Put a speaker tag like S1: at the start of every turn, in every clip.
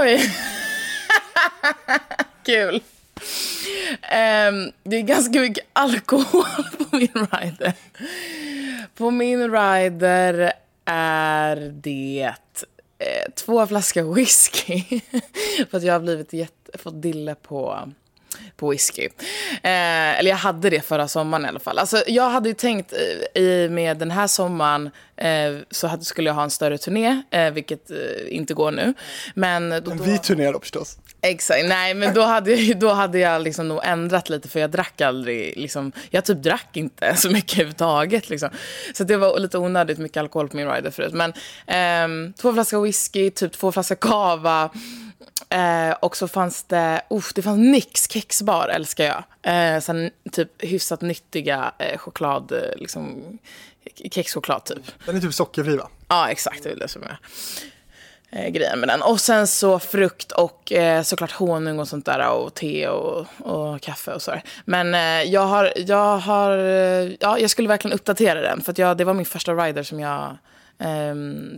S1: Oj! Kul. Um, det är ganska mycket alkohol på min rider. På min rider är det eh, två flaskor whisky. För att jag har blivit jätte, fått dille på på whisky. Eh, eller jag hade det förra sommaren i alla fall. Alltså, jag hade ju tänkt eh, i med den här sommaren eh, så skulle jag ha en större turné, eh, vilket eh, inte går nu. Men då,
S2: En vit turné då förstås.
S1: Exakt, nej men då hade, jag- då hade jag liksom nog ändrat lite för jag drack aldrig, liksom, jag typ drack inte så mycket överhuvudtaget. Liksom. Så det var lite onödigt mycket alkohol på min rider förut. Men ehm, två flaskor whisky, typ två flaskor cava. Eh, och så fanns det, uff, det fanns Nix kexbar, älskar jag. Eh, sen, typ hyfsat nyttiga eh, choklad, eh, liksom, kexchoklad typ.
S2: Den är typ sockerfri va?
S1: Ja, exakt. Det är det som är eh, grejen med den. Och sen så frukt och eh, såklart honung och sånt där och te och, och kaffe och sådär. Men eh, jag har, jag har, eh, ja, jag skulle verkligen uppdatera den för att jag, det var min första rider som jag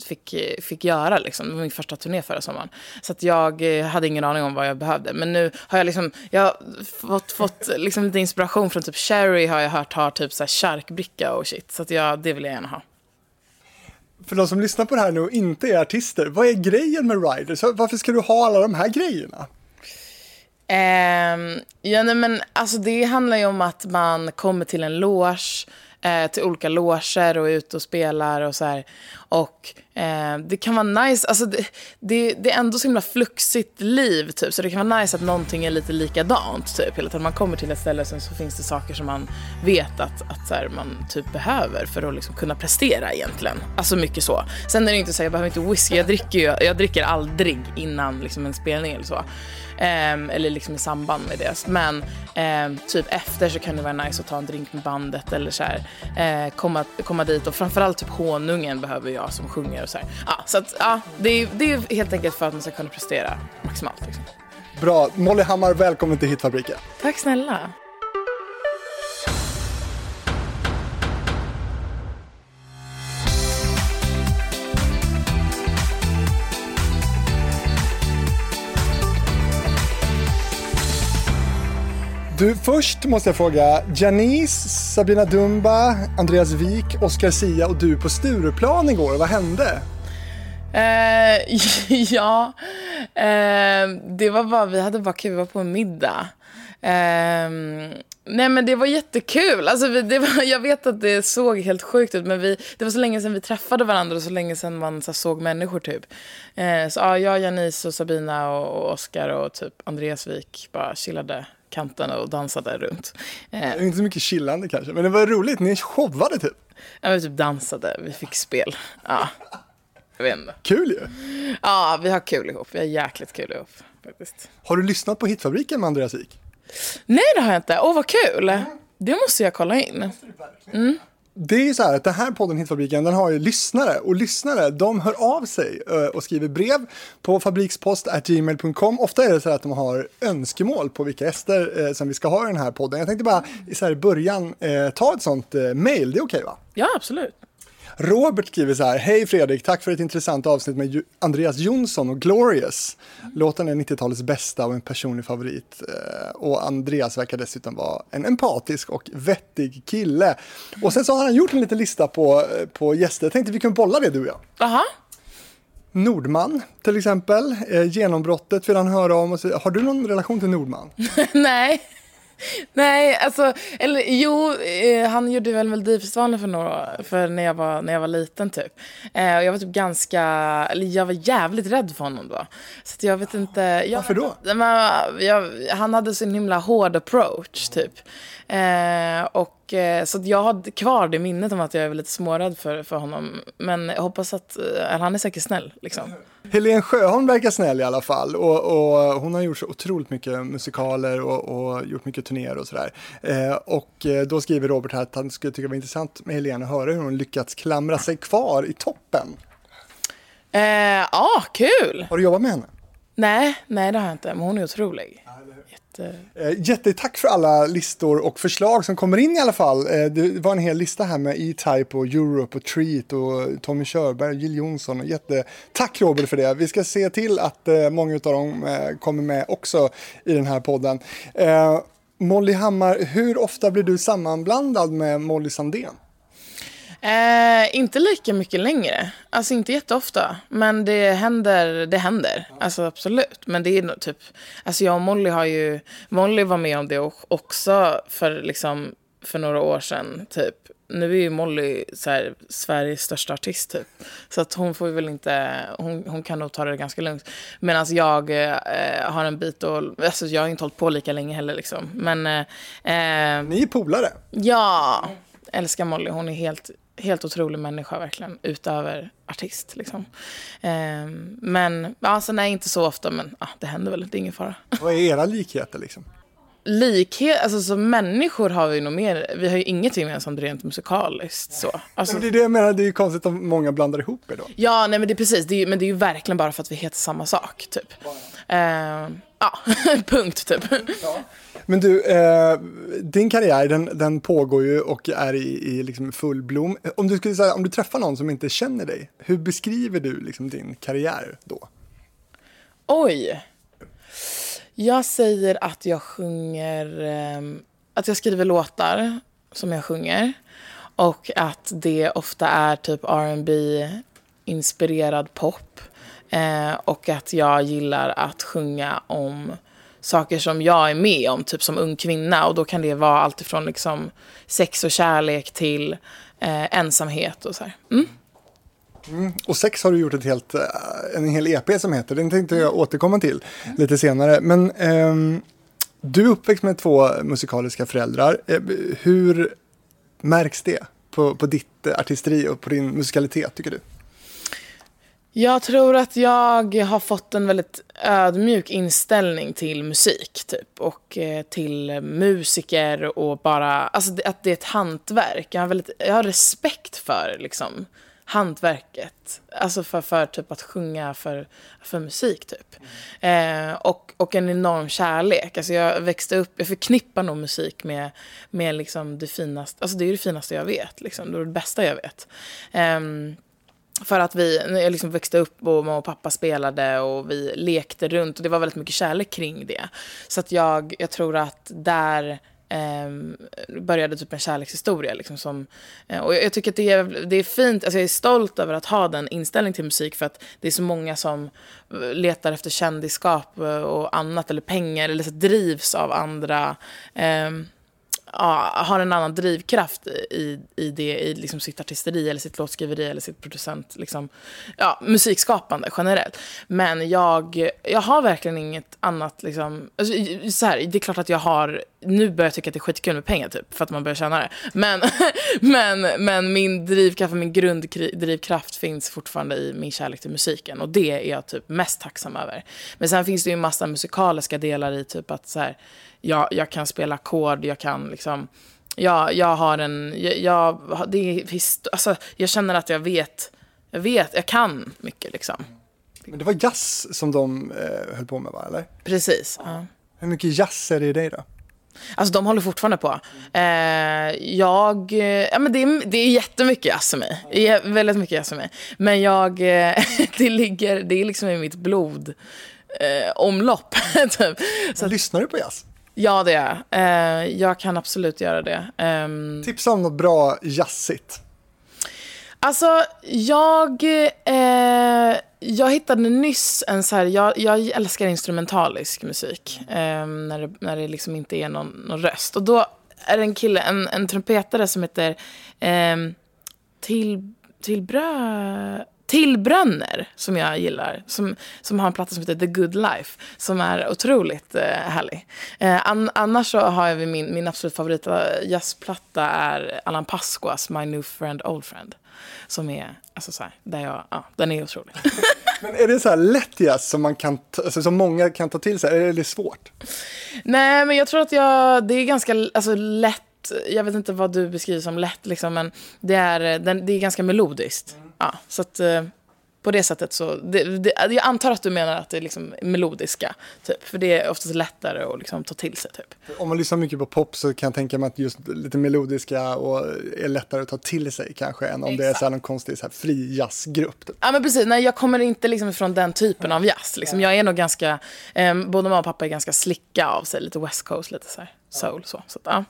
S1: fick, fick göra liksom. Det var min första turné förra sommaren. Så att jag eh, hade ingen aning om vad jag behövde. Men nu har jag liksom, jag har fått, fått liksom lite inspiration från typ Sherry har jag hört har typ så här charkbricka och shit. Så att jag, det vill jag gärna ha.
S2: För de som lyssnar på det här nu och inte är artister, vad är grejen med riders? Varför ska du ha alla de här grejerna?
S1: Ehm, ja, nej, men alltså det handlar ju om att man kommer till en loge, eh, till olika loger och är ute och spelar och så här. Och eh, det kan vara nice, alltså det, det, det är ändå så himla fluxigt liv typ. Så det kan vara nice att någonting är lite likadant typ. Hela tiden man kommer till ett ställe och så finns det saker som man vet att, att så här, man typ behöver för att liksom kunna prestera egentligen. Alltså mycket så. Sen är det inte så, jag behöver inte whisky, jag dricker ju, jag dricker aldrig innan liksom en spelning eller så. Um, eller liksom i samband med det. Men um, typ efter så kan det vara nice att ta en drink med bandet eller så här, uh, komma, komma dit och framförallt typ honungen behöver jag som sjunger och så här. Ja, så att ja, det är, det är helt enkelt för att man ska kunna prestera maximalt. Liksom.
S2: Bra, Molly Hammar, välkommen till Hitfabriken.
S1: Tack snälla.
S2: Du, först måste jag fråga, Janice, Sabina Dumba, Andreas Wik, Oscar Sia och du på Stureplan igår, vad hände?
S1: Eh, ja, eh, det var bara, vi hade bara kul, vi var på en middag. Eh, nej men det var jättekul. Alltså, vi, det var, jag vet att det såg helt sjukt ut men vi, det var så länge sedan vi träffade varandra och så länge sedan man så såg människor typ. Eh, så ja, jag, Janice och Sabina och, och Oscar och typ Andreas Wik bara chillade kanten och dansade runt. Eh,
S2: inte så mycket chillande kanske, men det var roligt, ni showade typ.
S1: ja, vi typ dansade, vi fick spel. Ja, jag vet inte.
S2: Kul ju!
S1: Ja, vi har kul ihop. Vi har jäkligt kul ihop faktiskt.
S2: Har du lyssnat på Hitfabriken med Andreas Wik?
S1: Nej, det har jag inte. Åh, vad kul. Det måste jag kolla in.
S2: Det är så här att den här podden Hitfabriken, den har ju lyssnare och lyssnare, de hör av sig eh, och skriver brev på fabrikspost.gmail.com. Ofta är det så här att de har önskemål på vilka gäster eh, som vi ska ha i den här podden. Jag tänkte bara i så här i början eh, ta ett sånt eh, mail, det är okej va?
S1: Ja, absolut.
S2: Robert skriver så här, hej Fredrik, tack för ett intressant avsnitt med Andreas Jonsson och Glorious. Låten är 90-talets bästa och en personlig favorit. Eh, Och Andreas verkar dessutom vara en empatisk och vettig kille. Och sen så har han gjort en liten lista på, eh, på gäster, jag tänkte vi kunde bolla det du och jag.
S1: Aha.
S2: Nordman till exempel, eh, genombrottet vill han höra om. Har du någon relation till Nordman?
S1: Nej. Nej, alltså, eller jo, eh, han gjorde väl Melodifestivalen för några för när jag var, när jag var liten typ. Eh, och jag var typ ganska, eller jag var jävligt rädd för honom då. Så jag vet inte. Jag,
S2: Varför då?
S1: Men, jag, han hade sin himla hård approach typ. Eh, och eh, så jag har kvar det minnet om att jag är lite smårädd för, för honom. Men jag hoppas att, eh, eller han är säkert snäll liksom.
S2: Helene Sjöholm verkar snäll i alla fall och, och hon har gjort så otroligt mycket musikaler och, och gjort mycket turnéer och sådär. Eh, och eh, då skriver Robert här att han skulle tycka det var intressant med Helene att höra hur hon lyckats klamra sig kvar i toppen.
S1: Eh, Ja, kul!
S2: Har du jobbat med henne?
S1: Nej, nej det har jag inte. Men hon är otrolig. Eh,
S2: eh, jättetack för alla listor och förslag som kommer in i alla fall. Eh, det var en hel lista här med E-Type och Europe och Treat och Tommy Körberg och Jill Johnson. Och jätte... Tack Robert för det. Vi ska se till att eh, många av dem eh, kommer med också i den här podden. Eh, Molly Hammar, hur ofta blir du sammanblandad med Molly Sandén?
S1: Eh, inte lika mycket längre. Alltså inte jätteofta. Men det händer, det händer. Alltså absolut. Men det är nog typ, alltså jag och Molly har ju, Molly var med om det också för liksom, för några år sedan typ. Nu är ju Molly så här, Sveriges största artist typ. Så att hon får väl inte, hon, hon kan nog ta det ganska lugnt. Medan jag eh, har en bit och, alltså jag har inte hållit på lika länge heller liksom. Men. Eh, eh
S2: Ni är polare.
S1: Ja, älskar Molly. Hon är helt helt otrolig människa verkligen, utöver artist. Liksom. Eh, men alltså, nej, inte så ofta, men ah, det händer väl, det är ingen fara.
S2: Vad är era likheter liksom?
S1: Likhet, alltså som människor har vi nog mer, vi har ju inget gemensamt rent musikaliskt så. Alltså,
S2: det är det jag menar, det är ju konstigt om många blandar ihop er då.
S1: Ja, nej men det är precis, det är, men det är ju verkligen bara för att vi heter samma sak, typ. Eh, ja, punkt typ. Ja.
S2: Men du, eh, din karriär den, den pågår ju och är i, i liksom full blom. Om du, skulle säga, om du träffar någon som inte känner dig, hur beskriver du liksom din karriär då?
S1: Oj. Jag säger att jag sjunger, eh, att jag skriver låtar som jag sjunger. Och att det ofta är typ R&B inspirerad pop. Eh, och att jag gillar att sjunga om saker som jag är med om, typ som ung kvinna. Och då kan det vara allt ifrån liksom sex och kärlek till eh, ensamhet och så mm.
S2: Mm. Och sex har du gjort ett helt, eh, en hel EP som heter, den tänkte jag återkomma till mm. lite senare. Men eh, du är uppväxt med två musikaliska föräldrar. Eh, hur märks det på, på ditt artisteri och på din musikalitet tycker du?
S1: Jag tror att jag har fått en väldigt ödmjuk inställning till musik typ och eh, till musiker och bara, alltså att det är ett hantverk. Jag har, väldigt, jag har respekt för liksom hantverket, alltså för, för typ att sjunga för, för musik typ. Mm. Eh, och, och en enorm kärlek. Alltså jag växte upp, jag förknippar nog musik med, med liksom det finaste, alltså det är det finaste jag vet, liksom. det är det bästa jag vet. Eh, för att vi, jag liksom växte upp och mamma och pappa spelade och vi lekte runt och det var väldigt mycket kärlek kring det. Så att jag, jag tror att där eh, började typ en kärlekshistoria. Liksom som, eh, och jag, jag, tycker att det är, det är fint, alltså jag är stolt över att ha den inställningen till musik för att det är så många som eh, letar efter kändisskap eh, och annat eller pengar eller så drivs av andra eh, ja, har en annan drivkraft i, i det, i liksom sitt artisteri eller sitt låtskriveri eller sitt producent, liksom, ja, musikskapande generellt. Men jag, jag har verkligen inget annat, liksom, alltså, så här, det är klart att jag har, nu börjar jag tycka att det är skitkul med pengar typ, för att man börjar tjäna det. Men, men, men min drivkraft, min grunddrivkraft finns fortfarande i min kärlek till musiken och det är jag typ mest tacksam över. Men sen finns det ju en massa musikaliska delar i typ att så här, jag, jag kan spela ackord, jag kan liksom... Jag, jag har en... Jag, jag, det är, alltså, jag känner att jag vet, jag vet, jag kan mycket liksom.
S2: Men det var jazz som de eh, höll på med va, eller?
S1: Precis. Ja.
S2: Hur mycket jazz är det i dig då?
S1: Alltså de håller fortfarande på. Eh, jag, ja men det är, det är jättemycket jazz i mig. Väldigt mycket jazz i mig. Men jag, eh, det ligger, det är liksom i mitt blod eh, omlopp. typ.
S2: Så, Lyssnar du på jazz?
S1: Ja, det är jag. Eh, jag kan absolut göra det.
S2: Um, Tipsa om något bra jazzigt.
S1: Alltså, jag, eh, jag hittade nyss en så här, jag, jag älskar instrumentalisk musik. Eh, när, det, när det liksom inte är någon, någon röst. Och då är det en kille, en, en trumpetare som heter eh, Till, Tillbrö... Tillbränner, som jag gillar, som, som har en platta som heter The Good Life, som är otroligt eh, härlig. Eh, an, annars så har jag min, min absolut favorit eh, jazzplatta är Alan Pasquas My New Friend Old Friend. Som är, alltså så här, där jag, ja, den är otrolig.
S2: Men är det så här lätt jazz som, man kan, alltså, som många kan ta till sig, eller är det svårt?
S1: Nej, men jag tror att jag, det är ganska alltså, lätt jag vet inte vad du beskriver som lätt, liksom, men det är, det är ganska melodiskt. Ja, så att, eh, på det sättet så, det, det, jag antar att du menar att det är liksom melodiska, typ. För det är oftast lättare att liksom ta till sig, typ.
S2: Om man lyssnar mycket på pop så kan jag tänka mig att just lite melodiska och är lättare att ta till sig kanske än om Exakt. det är så här någon konstig så här fri jazzgrupp. Typ.
S1: Ja men precis, nej jag kommer inte liksom från den typen av jazz. Liksom. Jag är nog ganska, eh, både mamma och pappa är ganska slicka av sig, lite West Coast, lite så här soul så. så ja.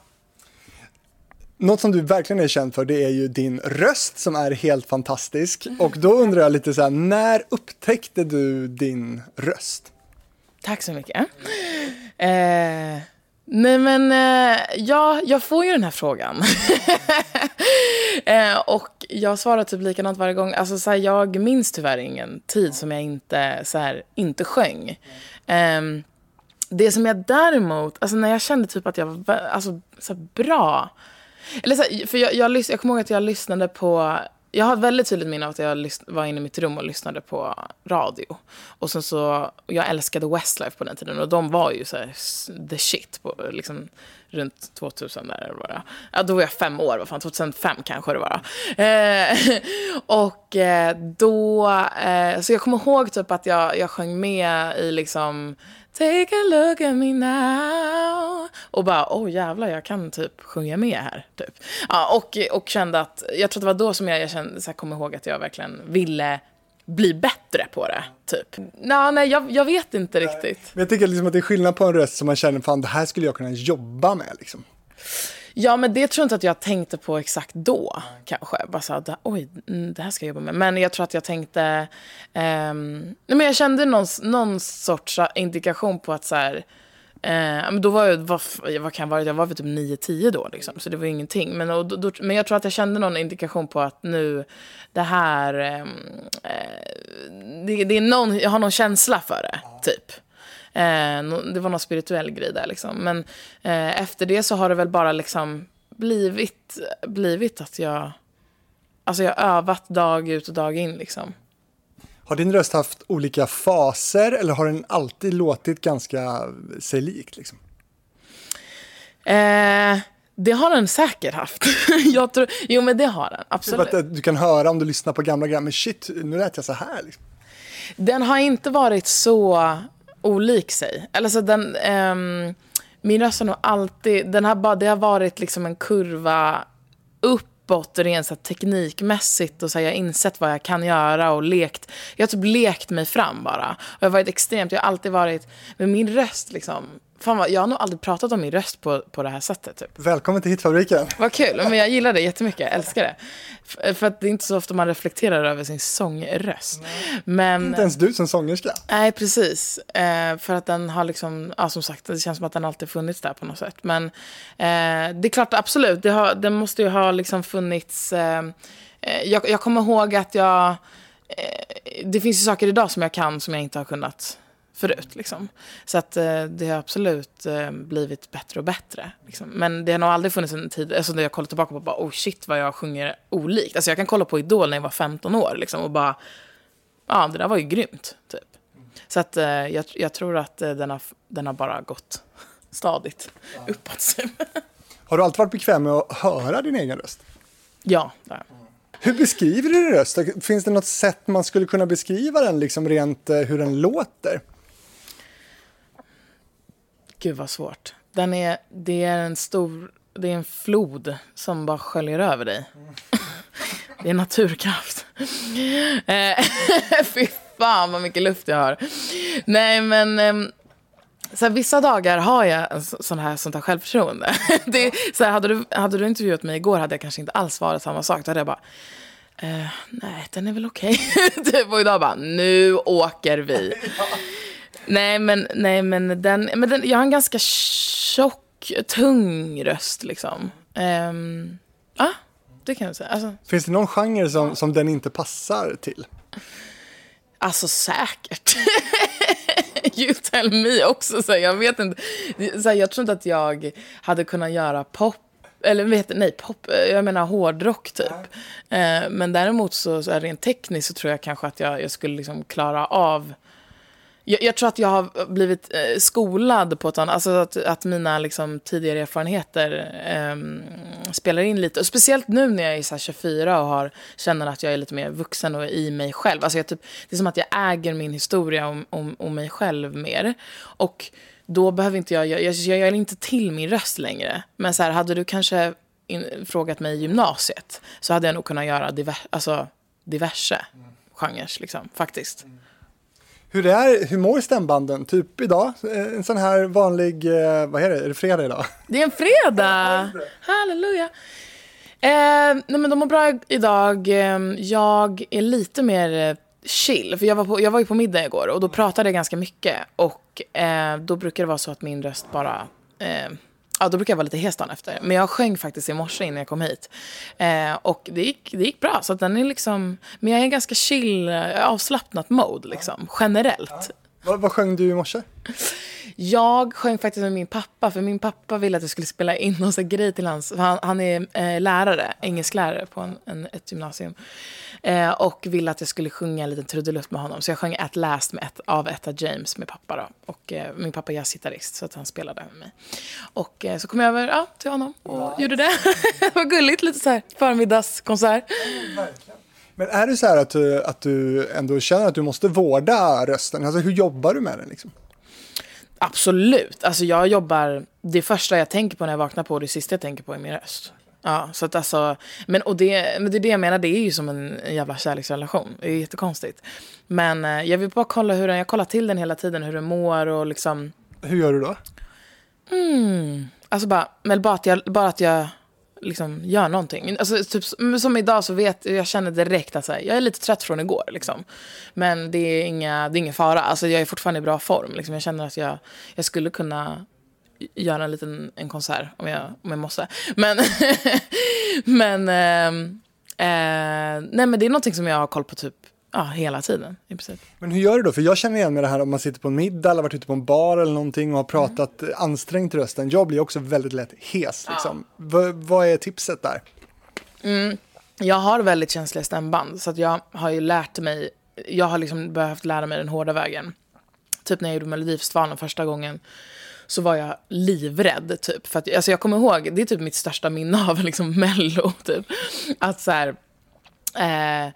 S2: Något som du verkligen är känd för det är ju din röst som är helt fantastisk. Och då undrar jag lite så här, när upptäckte du din röst?
S1: Tack så mycket. Eh, nej men, eh, ja, jag får ju den här frågan. eh, och jag svarar typ likadant varje gång. Alltså så här, jag minns tyvärr ingen tid som jag inte, så här, inte sjöng. Ehm, det som jag däremot, alltså när jag kände typ att jag var alltså, så bra. Eller så för jag, jag, jag kommer ihåg att jag lyssnade på, jag har väldigt tydligt minne av att jag var inne i mitt rum och lyssnade på radio. Och sen så, jag älskade Westlife på den tiden och de var ju så här, the shit på, liksom, runt 2000 där var det. Ja, då var jag fem år, vad fan, 2005 kanske det var. Eh, och eh, då, eh, så jag kommer ihåg typ att jag, jag sjöng med i liksom Take a look at me now. Och bara, åh oh, jävlar, jag kan typ sjunga med här. Typ. Ja, och, och kände att, jag tror det var då som jag, jag kände, så här, kom ihåg att jag verkligen ville bli bättre på det, typ. Nå, nej, jag, jag vet inte riktigt.
S2: Men jag tycker liksom att det är skillnad på en röst som man känner, fan det här skulle jag kunna jobba med liksom.
S1: Ja, men det tror jag inte att jag tänkte på exakt då, kanske. Bara så att, oj, mm, det här ska jag jobba med. Men jag tror att jag tänkte... Um, nej, men jag kände någon, någon sorts indikation på att så här... Men då var jag, vad, vad kan jag vara, jag var väl typ 9-10 då, liksom, så det var ingenting. Men, och, då, men jag tror att jag kände någon indikation på att nu, det här, um, uh, det, det, är någon, jag har någon känsla för det, typ. Eh, det var någon spirituell grej där liksom. Men eh, efter det så har det väl bara liksom blivit, blivit att jag... Alltså jag har övat dag ut och dag in liksom.
S2: Har din röst haft olika faser eller har den alltid låtit ganska sig lik? Liksom?
S1: Eh, det har den säkert haft. jag tror, jo men det har den, absolut.
S2: Typ att du kan höra om du lyssnar på gamla grejer, men shit, nu lät jag så här. Liksom.
S1: Den har inte varit så olik sig. Eller så den, um, min röst har nog alltid, den har bara, det har varit liksom en kurva uppåt rent så teknikmässigt och så här, jag har insett vad jag kan göra och lekt. Jag har typ lekt mig fram bara. Och jag har varit extremt, jag har alltid varit, med min röst liksom, Fan vad, jag har nog aldrig pratat om min röst på, på det här sättet. Typ.
S2: Välkommen till Hitfabriken.
S1: Vad kul, men jag gillar det jättemycket, jag älskar det. För, för att det är inte så ofta man reflekterar över sin sångröst. Men,
S2: inte ens du som sångerska.
S1: Nej, precis. Eh, för att den har liksom, ja som sagt, det känns som att den alltid funnits där på något sätt. Men eh, det är klart, absolut, det, har, det måste ju ha liksom funnits, eh, eh jag, jag kommer ihåg att jag, eh, det finns ju saker idag som jag kan som jag inte har kunnat förut. Liksom. Så att eh, det har absolut eh, blivit bättre och bättre. Liksom. Men det har nog aldrig funnits en tid alltså, där jag kollar tillbaka på bara, oh shit vad jag sjunger olikt. Alltså, jag kan kolla på Idol när jag var 15 år liksom, och bara, ja det där var ju grymt. Typ. Så att eh, jag, jag, tror att eh, den, har, den har bara gått stadigt ja. uppåt.
S2: har du alltid varit bekväm med att höra din egen röst?
S1: Ja, det har jag.
S2: Hur beskriver du din röst? Finns det något sätt man skulle kunna beskriva den, liksom rent eh, hur den låter?
S1: Gud vad svårt. Den är, det är en stor, det är en flod som bara sköljer över dig. det är naturkraft. Eh, fy fan vad mycket luft jag har. Nej men, ehm, så här, vissa dagar har jag sån här, sånt här självförtroende. det, så här, hade, du, hade du intervjuat mig igår hade jag kanske inte alls svarat samma sak. Då hade jag bara, eh, nej den är väl okej. Okay. typ, och idag bara, nu åker vi. Nej, men, nej, men, den, men den, jag har en ganska tjock, tung röst. liksom. Um, ja, det kan jag säga. Alltså,
S2: Finns det någon genre som, som den inte passar till?
S1: Alltså säkert. you tell me också. Så jag vet inte. Så jag tror inte att jag hade kunnat göra pop eller vet, nej, pop, jag menar hårdrock typ. Ja. Uh, men däremot så, så rent tekniskt så tror jag kanske att jag, jag skulle liksom klara av jag, jag, tror att jag har blivit eh, skolad på ett annat, alltså att, att mina liksom, tidigare erfarenheter eh, spelar in lite. Och speciellt nu när jag är så 24 och har, känner att jag är lite mer vuxen och i mig själv. Alltså jag, typ, det är som att jag äger min historia om, om, om mig själv mer. Och då behöver inte jag, jag, jag, jag gör inte till min röst längre. Men så här, hade du kanske in, frågat mig i gymnasiet så hade jag nog kunnat göra diver, alltså, diverse mm. genrer, liksom, faktiskt. Mm.
S2: Hur, är, hur mår stämbanden? Typ idag? Eh, en sån här vanlig, eh, vad är det, är det fredag idag?
S1: Det är en fredag! Halleluja! Eh, nej men de mår bra idag. Eh, jag är lite mer chill, för jag var, på, jag var ju på middag igår och då pratade jag ganska mycket. Och eh, då brukar det vara så att min röst bara eh, Ja, då brukar jag vara lite hes dagen efter. Men jag sjöng faktiskt i morse innan jag kom hit. Eh, och det gick, det gick bra. Så den är liksom, men jag är ganska chill, avslappnat mode liksom, generellt. Ja.
S2: Vad, vad sjöng du i morse?
S1: Jag sjöng faktiskt med min pappa, för min pappa ville att jag skulle spela in någon grej till hans... Han, han är eh, lärare, engelsklärare på en, en, ett gymnasium. Eh, och ville att jag skulle sjunga en liten trudelutt med honom. Så jag sjöng At Last med ett, av Etta James med pappa. Då. Och eh, min pappa är jazzgitarrist, så att han spelade med mig. Och eh, så kom jag över ja, till honom och nice. gjorde det. det var gulligt, lite så här förmiddagskonsert.
S2: Mm, men är det så här att du, att du ändå känner att du måste vårda rösten? Alltså hur jobbar du med den liksom?
S1: Absolut. Alltså jag jobbar, det första jag tänker på när jag vaknar på det sista jag tänker på är min röst. Ja, så att alltså, men, och det, men det är det jag menar, det är ju som en jävla kärleksrelation. Det är jättekonstigt. Men eh, jag vill bara kolla hur den, jag kollar till den hela tiden, hur den mår och liksom.
S2: Hur gör du då?
S1: Mm, alltså bara, men bara att jag, bara att jag liksom gör någonting. Alltså, typ, som idag så vet jag, känner direkt att här, jag är lite trött från igår. Liksom. Men det är, inga, det är ingen fara. Alltså, jag är fortfarande i bra form. Liksom. Jag känner att jag, jag skulle kunna göra en liten en konsert om jag, om jag måste. Men, men, eh, eh, nej, men det är någonting som jag har koll på typ Ja, hela tiden i princip.
S2: Men hur gör du då? För jag känner igen med det här om man sitter på en middag eller varit ute på en bar eller någonting och har pratat mm. ansträngt rösten. Jag blir också väldigt lätt hes. Liksom. Ja. V vad är tipset där?
S1: Mm. Jag har väldigt känsliga stämband så att jag har ju lärt mig, jag har liksom behövt lära mig den hårda vägen. Typ när jag gjorde Melodifestivalen första gången så var jag livrädd. Typ. För att, alltså jag kommer ihåg, det är typ mitt största minne av liksom Mello. Typ. Att så här, eh,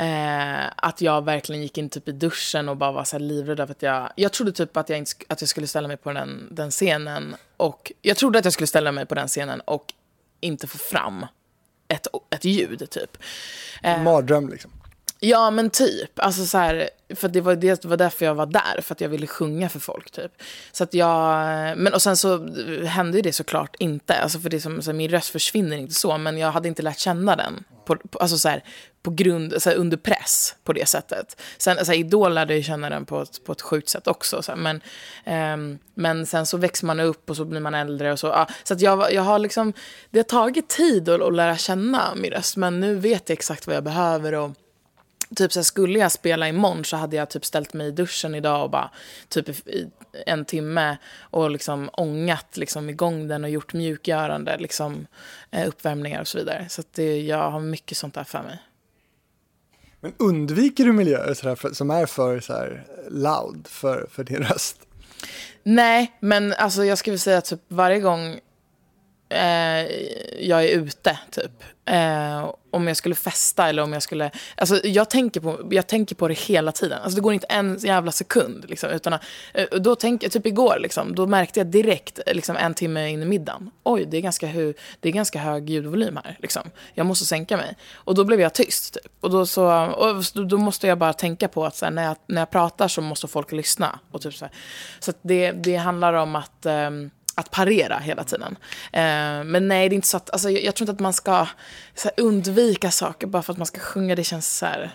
S1: Eh, att jag verkligen gick in typ i duschen och bara var så här livrädd att jag... Jag trodde typ att jag, inte, att jag skulle ställa mig på den, den scenen. Och jag trodde att jag skulle ställa mig på den scenen och inte få fram ett, ett ljud, typ.
S2: Eh, Mardröm, liksom.
S1: Ja, men typ. Alltså så här, för det var, det var därför jag var där, för att jag ville sjunga för folk. typ. Så att jag, men och sen så hände det såklart inte. Alltså för det som, så här, min röst försvinner inte så, men jag hade inte lärt känna den. På, på alltså så här, på grund, så här, under press på det sättet. Sen, så här, Idol lärde jag känna den på ett, på ett sjukt sätt också. Så här, men, um, men sen så växer man upp och så blir man äldre. och Så ja, så att jag, jag har liksom, det har tagit tid att, att lära känna min röst, men nu vet jag exakt vad jag behöver. och typ så här, skulle jag spela imorgon så hade jag typ ställt mig i duschen idag och bara typ i en timme och liksom ångat liksom igång den och gjort mjukgörande liksom, eh, uppvärmningar och så vidare. Så att det, jag har mycket sånt där för mig.
S2: Men undviker du miljöer så för, som är för så här, loud för, för din röst?
S1: Nej, men alltså jag skulle säga att typ varje gång eh, jag är ute, typ. Eh, om jag skulle festa eller om jag skulle... Alltså, jag, tänker på, jag tänker på det hela tiden. Alltså, det går inte en jävla sekund. Liksom, utan, eh, då tänk, typ igår, liksom, då märkte jag direkt liksom, en timme in i middagen. Oj, det är ganska, hu, det är ganska hög ljudvolym här. Liksom. Jag måste sänka mig. Och då blev jag tyst. Typ. Och, då, så, och då måste jag bara tänka på att så här, när, jag, när jag pratar så måste folk lyssna. Och typ, så här. så det, det handlar om att... Um, att parera hela tiden. Eh, men nej, det är inte så att, alltså, jag, jag tror inte att man ska här, undvika saker bara för att man ska sjunga. Det känns så här...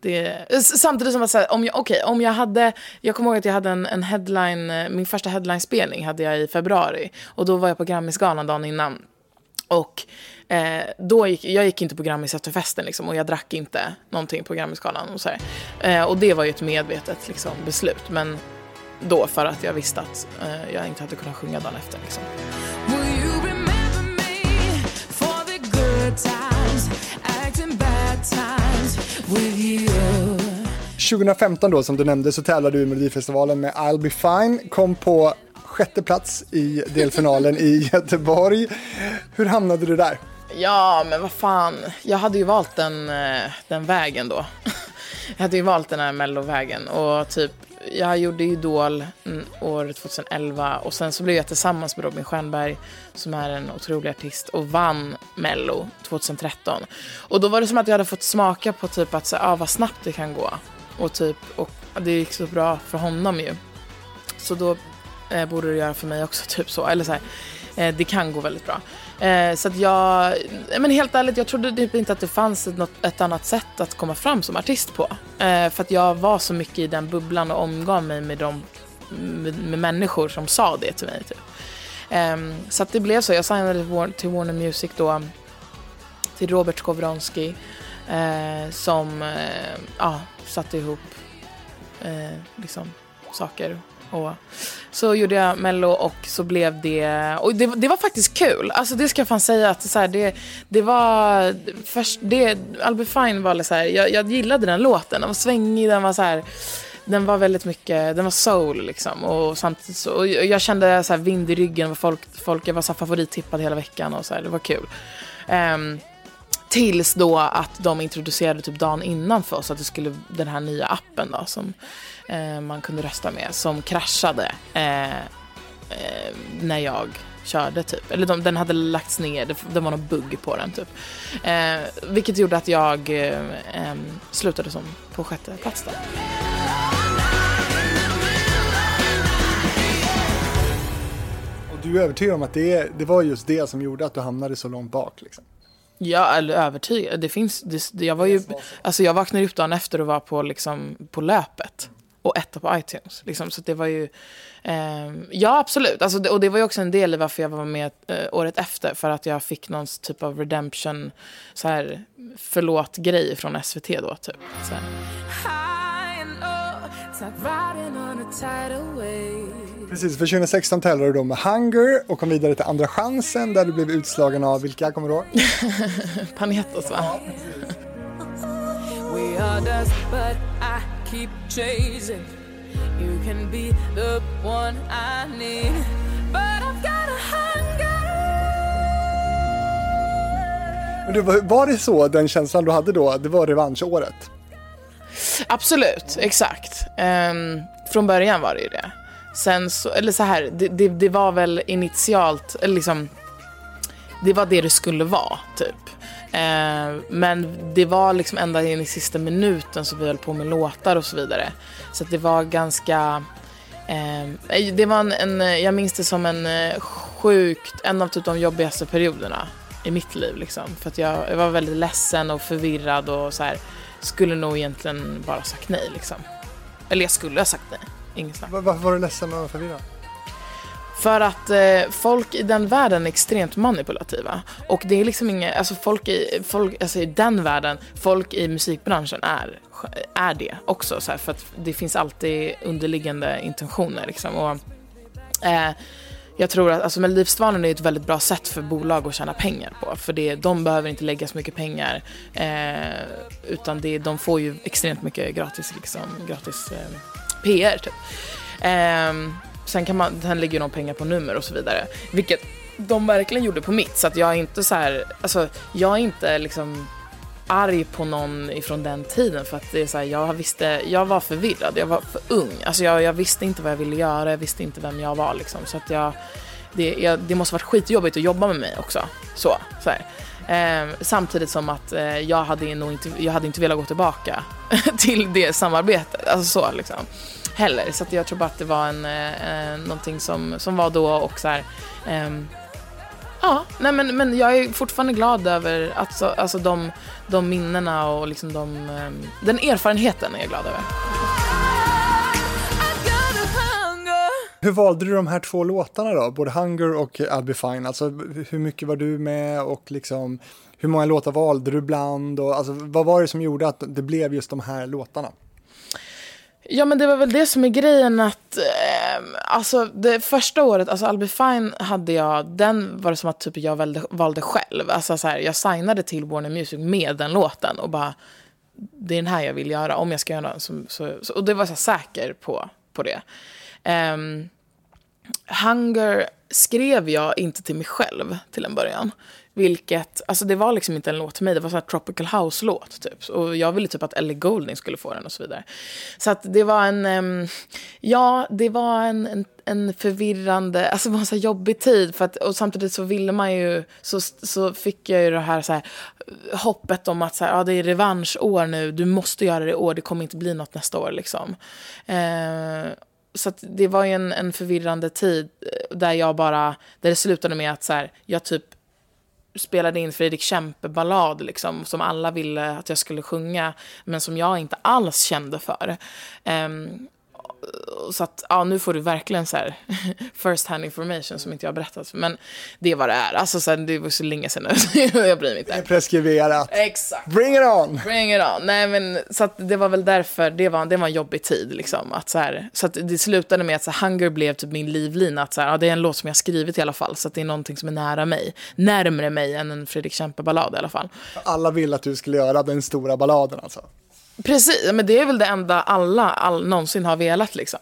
S1: Det, samtidigt som att säga, om jag, okay, om jag hade, jag kommer ihåg att jag hade en, en headline, eh, min första headline-spelning hade jag i februari. Och då var jag på Grammisgalan dagen innan. Och eh, då gick, jag gick inte på Grammis efter festen liksom, och jag drack inte någonting på Grammisgalan. Och, så eh, och det var ju ett medvetet liksom, beslut. Men då för att jag visste att eh, jag inte hade kunnat sjunga dagen efter. Liksom.
S2: 2015 då som du nämnde så tävlade du i Melodifestivalen med I'll be fine, kom på sjätte plats i delfinalen i Göteborg. Hur hamnade du där?
S1: Ja, men vad fan. Jag hade ju valt den, eh, den vägen då. Jag hade ju valt den här mellovägen och typ jag gjorde Idol mm, år 2011 och sen så blev jag tillsammans med Robin Stjernberg som är en otrolig artist och vann Mello 2013. Och då var det som att jag hade fått smaka på typ att så, ah, vad snabbt det kan gå. Och typ, och det gick så bra för honom ju. Så då eh, borde det göra för mig också typ så. Eller så här, eh, det kan gå väldigt bra. Eh, så att jag, eh, men helt ärligt, jag trodde typ inte att det fanns något, ett annat sätt att komma fram som artist på. Eh, för att jag var så mycket i den bubblan och omgav mig med, de, med, med människor som sa det till mig. Typ. Eh, så att det blev så. Jag signade till Warner Music då, till Robert Skowronski, eh, som eh, ja, satte ihop eh, liksom, saker och så gjorde jag Mello och så blev det... Och det, det var faktiskt kul. Alltså det ska jag fan säga att så här, det, det var... Först, det, I'll fine var så här, jag, jag gillade den låten. Den var svängig, den var så här... Den var väldigt mycket, den var soul liksom. Och, samtidigt så, och jag kände så här vind i ryggen. Folk, folk, jag var så favorittippad hela veckan och så här, det var kul. Um, tills då att de introducerade typ dagen innan för oss att det skulle den här nya appen då som eh, man kunde rösta med som kraschade eh, eh, när jag körde typ. Eller de, den hade lagts ner, det, det var någon bugg på den typ. Eh, vilket gjorde att jag slutade som på sjätte plats där.
S2: Du är övertygad om att det, det var just det som gjorde att du hamnade så långt bak? Liksom.
S1: Ja, eller övertygad. Det finns, det, jag var ju, alltså jag vaknade upp dagen efter och var på, liksom, på löpet och etta på iTunes. Liksom. Så det var ju... Eh, ja, absolut. Alltså, det, och det var ju också en del i varför jag var med eh, året efter. För att jag fick någon typ av redemption, så här, förlåt-grej från SVT då, typ. Så
S2: Precis, för 2016 tävlade du då med Hunger och kom vidare till Andra chansen där du blev utslagen av vilka, kommer du ihåg?
S1: Panetos, va? Ja, keep chasing. You can be the one I need, but I've got a hunger.
S2: Men du, var det så, den känslan du hade då, det var revanschåret?
S1: Absolut, exakt. Um, från början var det ju det. Sen så, eller så här, det, det, det var väl initialt, liksom, det var det det skulle vara, typ. Eh, men det var liksom ända in i sista minuten så vi höll på med låtar och så vidare. Så det var ganska... Eh, eh, det var en, en, eh, jag minns det som en eh, sjukt, en av typ de jobbigaste perioderna i mitt liv. Liksom. För att jag, jag, var väldigt ledsen och förvirrad och så här, skulle nog egentligen bara sagt nej. Liksom. Eller jag skulle ha sagt nej. Inget snack.
S2: Varför var du ledsen och förvirrad?
S1: För att eh, folk i den världen är extremt manipulativa. Och det är liksom inget, alltså folk i, folk, alltså i den världen, folk i musikbranschen är, är det också. Så här, för att det finns alltid underliggande intentioner liksom. Och, eh, jag tror att alltså Melodifestivalen är ett väldigt bra sätt för bolag att tjäna pengar på. För det, de behöver inte lägga så mycket pengar. Eh, utan det, de får ju extremt mycket gratis, liksom, gratis eh, PR. Typ. Eh, Sen, kan man, sen lägger de pengar på nummer och så vidare. Vilket de verkligen gjorde på mitt. Så att jag är inte så här, alltså jag är inte liksom arg på någon ifrån den tiden för att det är så här, jag visste, jag var förvirrad, jag var för ung. Alltså jag, jag visste inte vad jag ville göra, jag visste inte vem jag var liksom. Så att jag, det, jag, det måste varit skitjobbigt att jobba med mig också. Så, så eh, samtidigt som att eh, jag, hade nog inte, jag hade inte velat gå tillbaka till det samarbetet. Alltså så liksom heller. Så jag tror bara att det var en, eh, eh, någonting som, som var då och så här, eh, Ja, nej men, men jag är fortfarande glad över att, alltså de, de minnena och liksom de, eh, den erfarenheten är jag glad över.
S2: Hur valde du de här två låtarna då? Både Hunger och I'll be fine. Alltså hur mycket var du med och liksom hur många låtar valde du bland? Och, alltså, vad var det som gjorde att det blev just de här låtarna?
S1: Ja men det var väl det som är grejen att, eh, alltså det första året, alltså I'll be fine hade jag, den var det som att typ jag valde, valde själv. Alltså så här, jag signade till Warner Music med den låten och bara, det är den här jag vill göra. Om jag ska göra den. Så, så, så, och det var jag säker på, på det. Eh, Hunger skrev jag inte till mig själv till en början. Vilket, alltså det var liksom inte en låt till mig, det var en tropical house-låt typ. Och jag ville typ att Ellie Goulding skulle få den och så vidare. Så att det var en, um, ja det var en, en, en, förvirrande, alltså det var en så jobbig tid. För att, och samtidigt så ville man ju, så, så fick jag ju det här, så här hoppet om att så här, ja, det är revanschår nu, du måste göra det i år, det kommer inte bli något nästa år liksom. Uh, så det var ju en, en förvirrande tid eh, där jag bara, där det slutade med att så här, jag typ spelade in Fredrik Kempe-ballad liksom, som alla ville att jag skulle sjunga, men som jag inte alls kände för. Um, så att, ja, nu får du verkligen så här first hand information som inte jag har berättat. Men det är vad det är. Alltså, så här, det var så länge sedan nu. jag bryr mig inte.
S2: Det är preskriberat.
S1: Exakt.
S2: Bring it on!
S1: Bring it on. Nej, men så att det var väl därför, det var, det var en jobbig tid liksom. Att, så här, så att det slutade med att så här, Hunger blev typ min livlina. Att så här, ja, det är en låt som jag skrivit i alla fall. Så att det är någonting som är nära mig. Närmre mig än en Fredrik Kempe-ballad i alla fall.
S2: Alla vill att du skulle göra den stora balladen alltså.
S1: Precis, men det är väl det enda alla all, någonsin har velat liksom.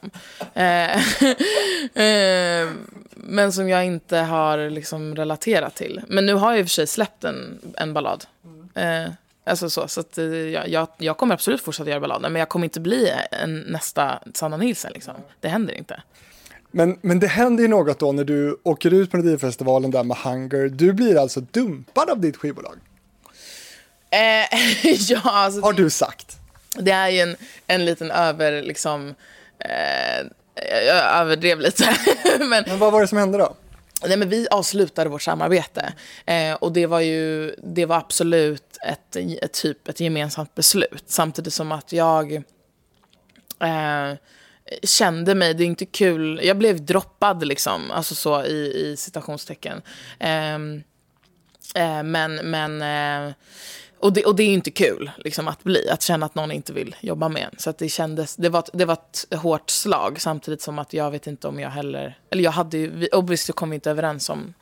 S1: Eh, eh, men som jag inte har liksom relaterat till. Men nu har jag i och för sig släppt en, en ballad. Eh, alltså så, så att, jag, jag, jag, kommer absolut fortsätta göra ballader, men jag kommer inte bli en, nästa Sanna Nilsson. Liksom. Det händer inte.
S2: Men, men det händer ju något då när du åker ut på Melodifestivalen där med Hunger. Du blir alltså dumpad av ditt skivbolag.
S1: ja, alltså,
S2: har du sagt?
S1: Det är ju en, en liten över, liksom, eh, jag överdrev lite.
S2: men, men vad var det som hände då?
S1: Nej, men vi avslutade vårt samarbete eh, och det var ju det var absolut ett, ett, typ ett gemensamt beslut. Samtidigt som att jag eh, kände mig, det är inte kul, jag blev droppad liksom, alltså så i, i citationstecken. Ehm, eh, men men eh, och det, och det är inte kul liksom, att bli, att känna att någon inte vill jobba med en. Så att det kändes, det var, det var ett hårt slag samtidigt som att jag vet inte om jag heller, eller jag hade ju, obviously kom vi inte överens om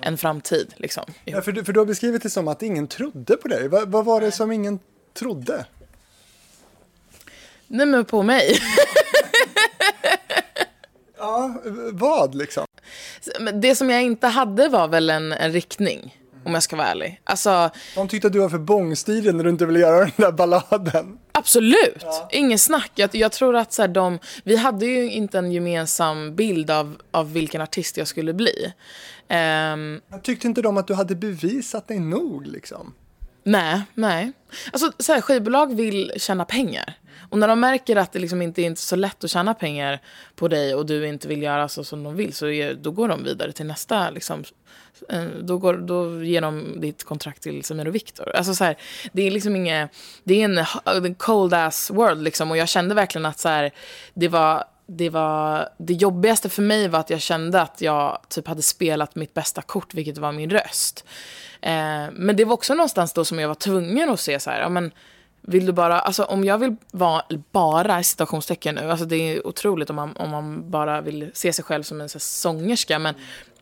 S1: en framtid. Liksom.
S2: Ja, för, du, för du har beskrivit det som att ingen trodde på dig. Vad, vad var det som ingen trodde?
S1: Nej men på mig.
S2: ja, vad liksom?
S1: Det som jag inte hade var väl en, en riktning om jag ska vara ärlig. Alltså,
S2: de tyckte att du var för bångstyrig när du inte ville göra den där balladen.
S1: Absolut, ja. ingen snack. Jag, jag tror att så här, de, vi hade ju inte en gemensam bild av, av vilken artist jag skulle bli. Um,
S2: tyckte inte de att du hade bevisat dig nog liksom?
S1: Nej, nej. Alltså så här, skivbolag vill tjäna pengar. Och när de märker att det liksom inte är så lätt att tjäna pengar på dig och du inte vill göra så som de vill så är, då går de vidare till nästa liksom, eh, då, går, då ger de ditt kontrakt till Samir och Viktor. Alltså så här, det är liksom inget, det är en, en cold ass world liksom och jag kände verkligen att så här, det var det, var, det jobbigaste för mig var att jag kände att jag typ hade spelat mitt bästa kort, vilket var min röst. Eh, men det var också någonstans då som jag var tvungen att se så här, ja, men vill du bara, alltså om jag vill vara, bara i citationstecken nu, alltså det är otroligt om man, om man bara vill se sig själv som en så här, sångerska, men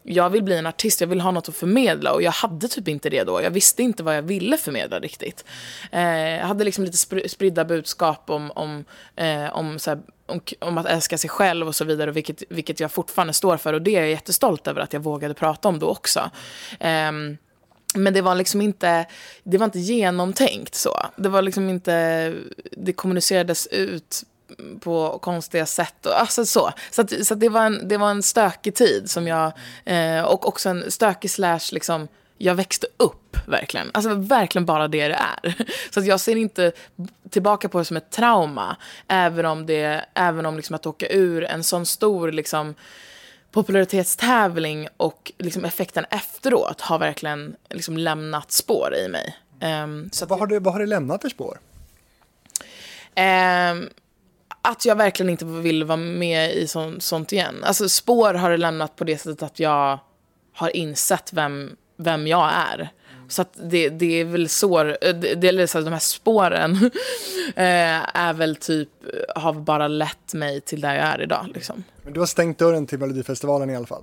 S1: jag vill bli en artist, jag vill ha något att förmedla och jag hade typ inte det då. Jag visste inte vad jag ville förmedla riktigt. Eh, jag hade liksom lite spridda budskap om, om, eh, om, så här, om, om, att älska sig själv och så vidare, vilket, vilket jag fortfarande står för och det är jag jättestolt över att jag vågade prata om då också. Eh, men det var liksom inte, det var inte genomtänkt så. Det var liksom inte, det kommunicerades ut på konstiga sätt. Och, alltså så så, att, så att det, var en, det var en stökig tid som jag, eh, och också en stökig slash liksom, jag växte upp verkligen. Alltså verkligen bara det det är. Så att jag ser inte tillbaka på det som ett trauma. Även om, det, även om liksom att åka ur en sån stor liksom, popularitetstävling och liksom effekten efteråt har verkligen liksom lämnat spår i mig. Um,
S2: så vad, har det, vad har det lämnat för spår?
S1: Um, att jag verkligen inte vill vara med i så, sånt igen. Alltså spår har det lämnat på det sättet att jag har insett vem, vem jag är. Så att det, det är väl så, eh, det, det är så de här spåren eh, är väl typ, har bara lett mig till där jag är idag. Liksom.
S2: Men du har stängt dörren till Melodifestivalen i alla fall?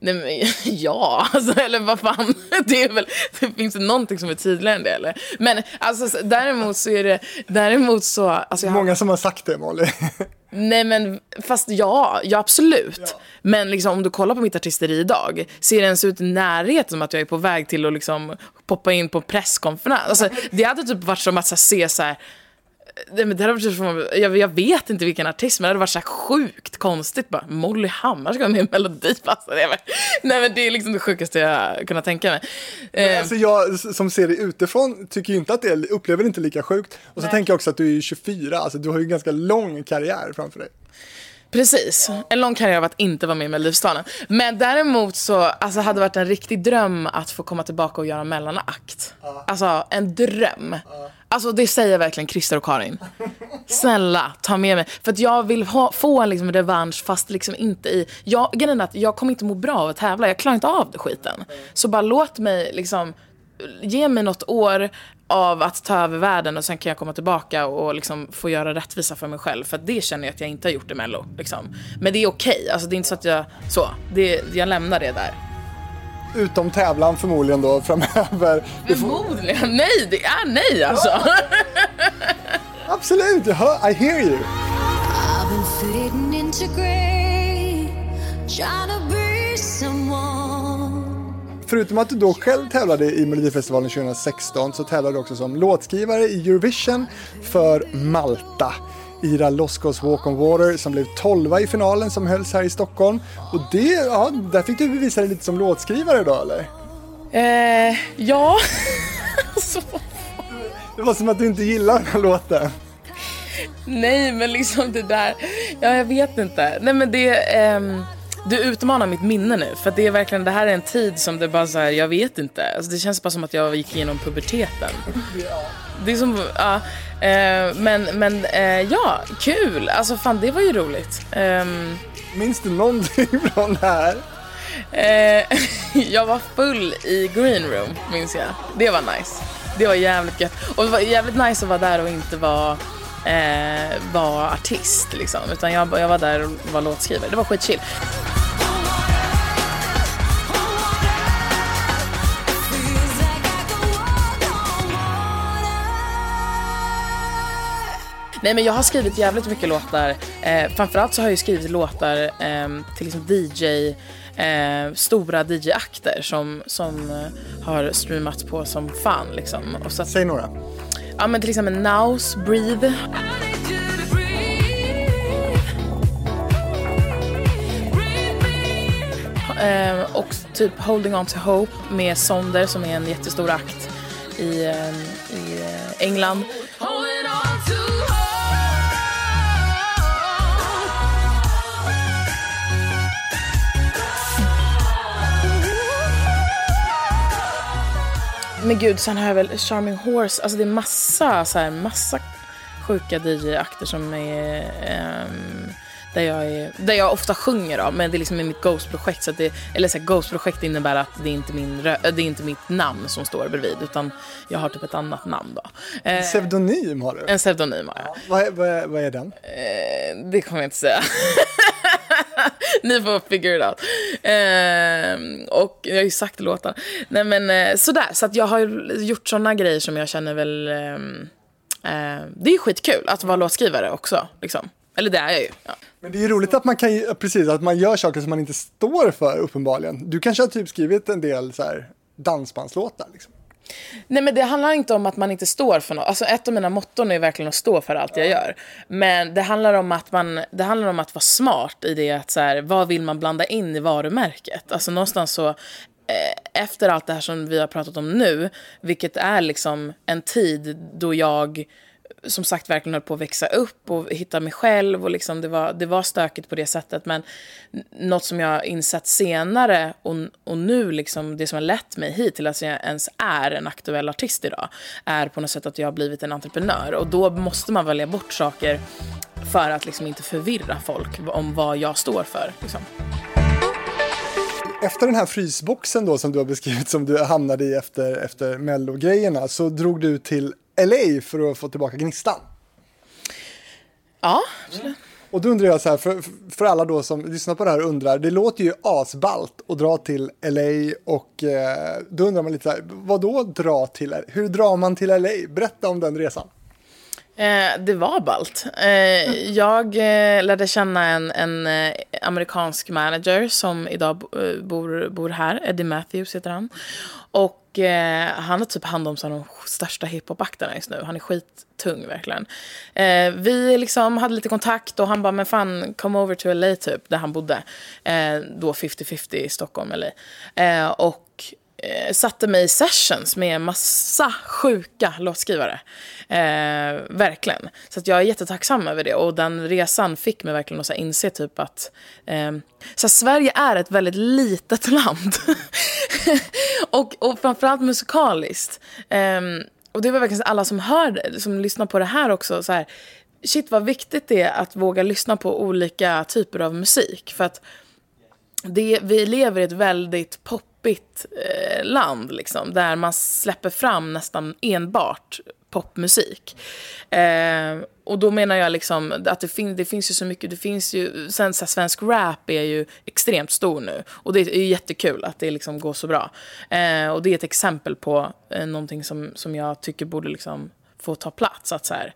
S1: Nej, men, ja, alltså, eller vad fan. Det, är väl, det finns det någonting som är tydligare än det, eller? Men alltså, däremot så är det... Däremot så... Alltså, jag
S2: Många som har sagt det, Molly.
S1: Nej men fast ja, ja absolut. Ja. Men liksom, om du kollar på mitt artisteri idag, ser det ens ut i närheten som att jag är på väg till att liksom poppa in på presskonferens? Alltså, det hade typ varit som att så, se så här, Nej, men det hade varit jag, jag vet inte vilken artist, men det hade varit så sjukt konstigt. Bara, Molly Hammar ska vara med i Melodifestivalen. Nej men det är liksom det sjukaste jag kunnat tänka mig.
S2: Eh. Alltså jag som ser det utifrån tycker inte att det upplever det inte lika sjukt. Och så Nej. tänker jag också att du är 24, alltså du har ju en ganska lång karriär framför dig.
S1: Precis, en lång karriär av att inte vara med i Melodifestivalen. Men däremot så alltså, hade det varit en riktig dröm att få komma tillbaka och göra mellanakt. Uh. Alltså en dröm. Uh. Alltså det säger verkligen Christer och Karin. Snälla, ta med mig. För att jag vill ha, få en liksom revansch fast liksom inte i... Jag, grejen är att jag kommer inte må bra av att tävla. Jag klarar inte av det skiten. Så bara låt mig liksom... Ge mig något år av att ta över världen och sen kan jag komma tillbaka och liksom få göra rättvisa för mig själv. För det känner jag att jag inte har gjort i Mello. Liksom. Men det är okej. Okay. Alltså, det är inte så att jag... Så. Det, jag lämnar det där
S2: utom tävlan förmodligen då framöver.
S1: Förmodligen? Nej, det är nej alltså.
S2: Absolut, I hear you. Förutom att du då själv tävlade i Melodifestivalen 2016 så tävlade du också som låtskrivare i Eurovision för Malta. Ira Loskos Walk on Water som blev 12 i finalen som hölls här i Stockholm. Och det, ja, där fick du bevisa dig lite som låtskrivare då eller?
S1: Eh, ja.
S2: det var som att du inte gillar den här låten.
S1: Nej, men liksom det där, ja jag vet inte. Nej men det, ehm, du utmanar mitt minne nu. För det är verkligen, det här är en tid som det bara så här, jag vet inte. Alltså, det känns bara som att jag gick igenom puberteten. Det är som, ja. Eh, men men eh, ja, kul. Alltså fan, det var ju roligt. Eh,
S2: Minns du någonting från det här?
S1: Eh, jag var full i green room, minns jag. Det var nice. Det var jävligt gött. Och det var jävligt nice att vara där och inte vara eh, var artist liksom. Utan jag, jag var där och var låtskrivare. Det var skitchill. Nej men jag har skrivit jävligt mycket låtar. Eh, framförallt så har jag skrivit låtar eh, till liksom DJ, eh, stora DJ-akter som, som eh, har streamats på som fan liksom.
S2: Och så att, Säg några.
S1: Ja men till exempel Nows, Breathe. Eh, och typ Holding On To Hope med Sonder som är en jättestor akt i, eh, i eh, England. Men gud, sen har jag väl Charming Horse. Alltså det är massa, så här, massa sjuka DJ-akter som är... Um, där, jag är, där jag ofta sjunger av, men det är liksom mitt Ghost-projekt. Så det, eller så här, Ghost-projekt innebär att det är, inte min, det är inte mitt namn som står bredvid, utan jag har typ ett annat namn då.
S2: En eh, pseudonym har du?
S1: En pseudonym har jag. Ja,
S2: vad, är, vad, är, vad är den?
S1: Eh, det kommer jag inte säga. Ni får figure it out. Eh, och jag har ju sagt låtar. Nej men eh, sådär, så att jag har gjort sådana grejer som jag känner väl... Ehm, eh, det är skitkul att vara låtskrivare också. Liksom. Eller det är jag ju. Ja.
S2: Men det är ju roligt att man kan, precis, att man gör saker som man inte står för uppenbarligen. Du kanske har typ skrivit en del så här dansbandslåtar liksom.
S1: Nej men det handlar inte om att man inte står för något. Alltså ett av mina motton är verkligen att stå för allt jag gör. Men det handlar om att man, det handlar om att vara smart i det att så här, vad vill man blanda in i varumärket? Alltså någonstans så eh, efter allt det här som vi har pratat om nu, vilket är liksom en tid då jag som sagt verkligen höll på att växa upp och hitta mig själv. Och liksom det, var, det var stökigt på det sättet. Men något som jag insett senare och, och nu, liksom, det som har lett mig hit till att jag ens är en aktuell artist idag, är på något sätt att jag har blivit en entreprenör. Och då måste man välja bort saker för att liksom inte förvirra folk om vad jag står för. Liksom.
S2: Efter den här frysboxen då som du har beskrivit som du hamnade i efter, efter mellogrejerna så drog du till LA för att få tillbaka gnistan.
S1: Ja, absolut.
S2: Och då undrar jag så här, för, för alla då som lyssnar på det här undrar, det låter ju asballt att dra till LA och eh, då undrar man lite så här, vad då dra till, hur drar man till LA? Berätta om den resan.
S1: Eh, det var ballt. Eh, jag eh, lärde känna en, en eh, amerikansk manager som idag eh, bor, bor här. Eddie Matthews heter han. Och eh, han har typ hand om de största hiphop-akterna just nu. Han är skittung verkligen. Eh, vi liksom hade lite kontakt och han bara, men fan, come over to LA typ, där han bodde. Eh, då 50-50 i Stockholm, LA. Eh, och eh, satte mig i sessions med massa sjuka låtskrivare. Eh, verkligen. Så att jag är jättetacksam över det. Och den resan fick mig verkligen att så inse typ att eh, så Sverige är ett väldigt litet land. och, och framförallt musikaliskt. Eh, och det var verkligen alla som hör, som lyssnar på det här också. Så här, shit vad viktigt det är att våga lyssna på olika typer av musik. För att det, vi lever i ett väldigt pop poppigt eh, land liksom, där man släpper fram nästan enbart popmusik. Eh, och då menar jag liksom att det, fin det finns ju så mycket, det finns ju, sen så här, svensk rap är ju extremt stor nu och det är jättekul att det liksom går så bra. Eh, och det är ett exempel på eh, någonting som, som jag tycker borde liksom få ta plats. Att så här,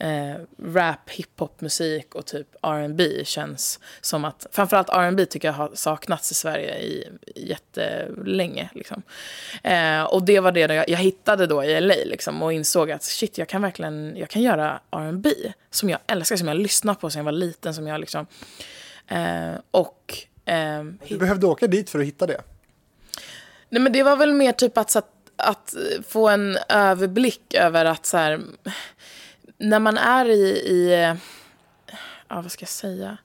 S1: eh, rap, hiphop-musik och typ R&B känns som att, framförallt R&B tycker jag har saknats i Sverige i jättelänge. Liksom. Eh, och det var det jag, jag hittade då i LA liksom, och insåg att shit, jag kan verkligen jag kan göra R&B som jag älskar, som jag lyssnat på sen jag var liten. Som jag liksom, eh, och,
S2: eh, du behövde åka dit för att hitta det?
S1: Nej men det var väl mer typ att, att, att få en överblick över att så här, när man är i, i ja, vad ska jag säga?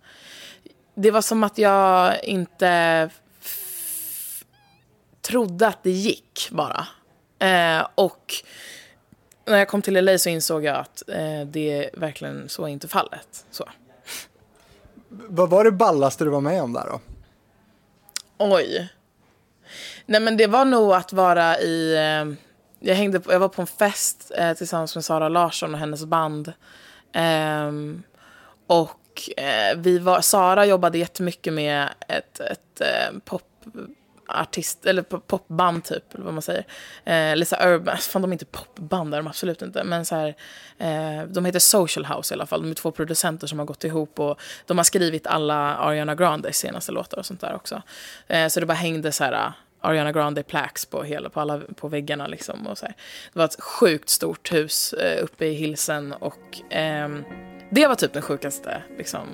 S1: Det var som att jag inte trodde att det gick bara. Eh, och när jag kom till LA så insåg jag att eh, det verkligen så är inte fallet. Så.
S2: Vad var det ballaste du var med om där då?
S1: Oj. Nej men det var nog att vara i... Eh, jag, hängde på, jag var på en fest eh, tillsammans med Sara Larsson och hennes band. Eh, och eh, vi var, Sara jobbade jättemycket med ett, ett eh, popartist, eller popband typ, eller vad man säger. Eh, Lisa urban, fan de är inte popband, är de absolut inte. Men så här, eh, de heter Social House i alla fall. De är två producenter som har gått ihop och de har skrivit alla Ariana Grandes senaste låtar och sånt där också. Eh, så det bara hängde så här Ariana Grande plaques på, hela, på, alla, på väggarna. Liksom, och så här. Det var ett sjukt stort hus eh, uppe i Hilsen och eh, det var typ den sjukaste. Liksom.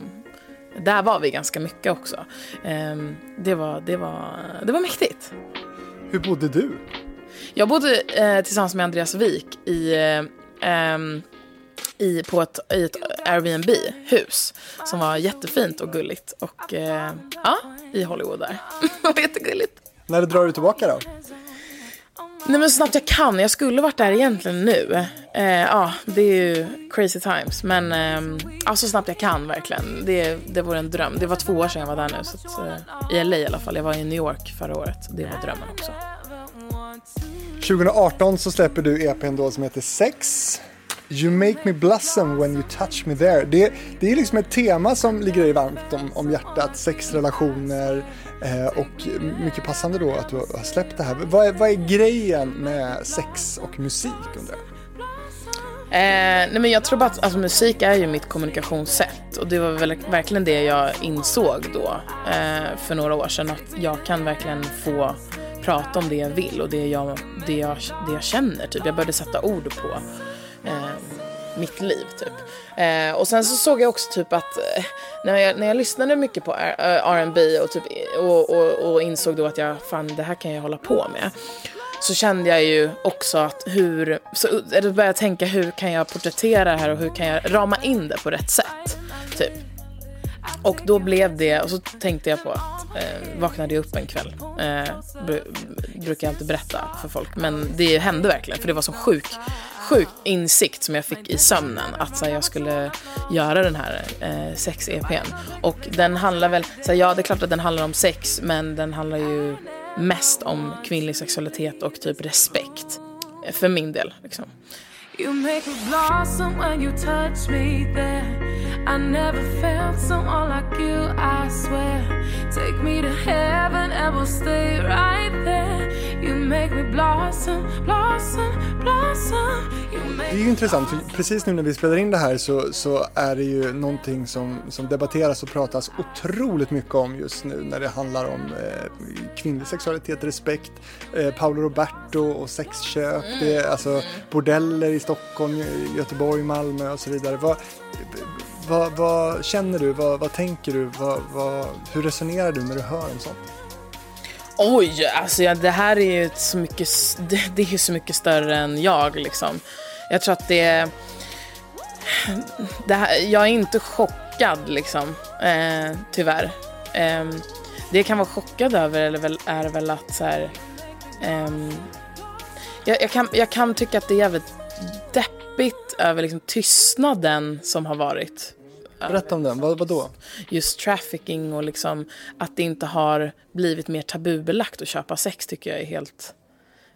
S1: Där var vi ganska mycket också. Eh, det, var, det, var, det var mäktigt.
S2: Hur bodde du?
S1: Jag bodde eh, tillsammans med Andreas Wik i eh, ehm, i, på ett, i ett Airbnb-hus som var jättefint och gulligt. Och eh, ja, i Hollywood där. det var jättegulligt.
S2: När drar du tillbaka då?
S1: Nej men så snabbt jag kan. Jag skulle varit där egentligen nu. Eh, ja, det är ju crazy times. Men eh, ja, så snabbt jag kan verkligen. Det, det vore en dröm. Det var två år sedan jag var där nu. Så att, eh, I LA i alla fall. Jag var i New York förra året. Det var drömmen också.
S2: 2018 så släpper du EPn då som heter Sex. You make me blossom when you touch me there. Det, det är liksom ett tema som ligger dig varmt om, om hjärtat. Sexrelationer, Eh, och mycket passande då att du har släppt det här. Vad är, vad är grejen med sex och musik undrar jag?
S1: Eh, nej men jag tror bara att alltså, musik är ju mitt kommunikationssätt och det var väl verkligen det jag insåg då eh, för några år sedan att jag kan verkligen få prata om det jag vill och det jag, det jag, det jag känner. Typ. Jag började sätta ord på mitt liv typ. Eh, och sen så såg jag också typ att eh, när, jag, när jag lyssnade mycket på R&B eh, och, typ, och, och, och, insåg då att jag, fan det här kan jag hålla på med. Så kände jag ju också att hur, så började jag tänka hur kan jag porträttera det här och hur kan jag rama in det på rätt sätt. Typ. Och då blev det, och så tänkte jag på att, eh, vaknade jag upp en kväll. Eh, brukar jag alltid berätta för folk, men det hände verkligen för det var så sjuk sjuk insikt som jag fick i sömnen att så här, jag skulle göra den här eh, sex-EPn. Och den handlar väl, så här, ja det är klart att den handlar om sex men den handlar ju mest om kvinnlig sexualitet och typ respekt. För min del liksom. You make me blossom when you touch me there i never felt someone like you, I swear. Take me to heaven and we'll stay right there. You make me blossom, blossom, blossom.
S2: Det är ju intressant, för precis nu när vi spelar in det här så, så är det ju någonting som, som debatteras och pratas otroligt mycket om just nu när det handlar om eh, kvinnlig sexualitet, respekt, eh, Paolo Roberto och sexköp, det är alltså bordeller i Stockholm, Göteborg, Malmö och så vidare. Vad, vad, vad känner du, vad, vad tänker du, vad, vad, hur resonerar du när du hör om sånt?
S1: Oj, alltså ja, det här är ju så mycket, det, det är så mycket större än jag liksom. Jag tror att det, det här, jag är inte chockad liksom, eh, tyvärr. Eh, det jag kan vara chockad över är väl, är väl att så här, eh, jag, jag, kan, jag kan tycka att det är jävligt deppigt över liksom tystnaden som har varit.
S2: Berätta om den, vad, vad då?
S1: Just trafficking och liksom att det inte har blivit mer tabubelagt att köpa sex tycker jag är helt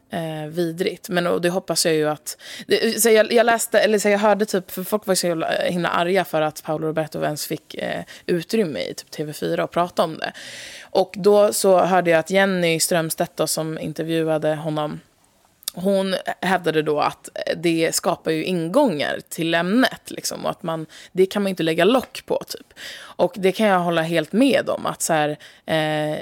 S1: eh, vidrigt. Men och det hoppas jag ju att... Det, så jag, jag, läste, eller så jag hörde typ, för folk var så himla arga för att Paolo Roberto ens fick eh, utrymme i typ TV4 och prata om det. Och då så hörde jag att Jenny Strömstedt då, som intervjuade honom hon hävdade då att det skapar ju ingångar till ämnet. Liksom, och att man, det kan man inte lägga lock på. Typ. Och det kan jag hålla helt med om. att så här, eh,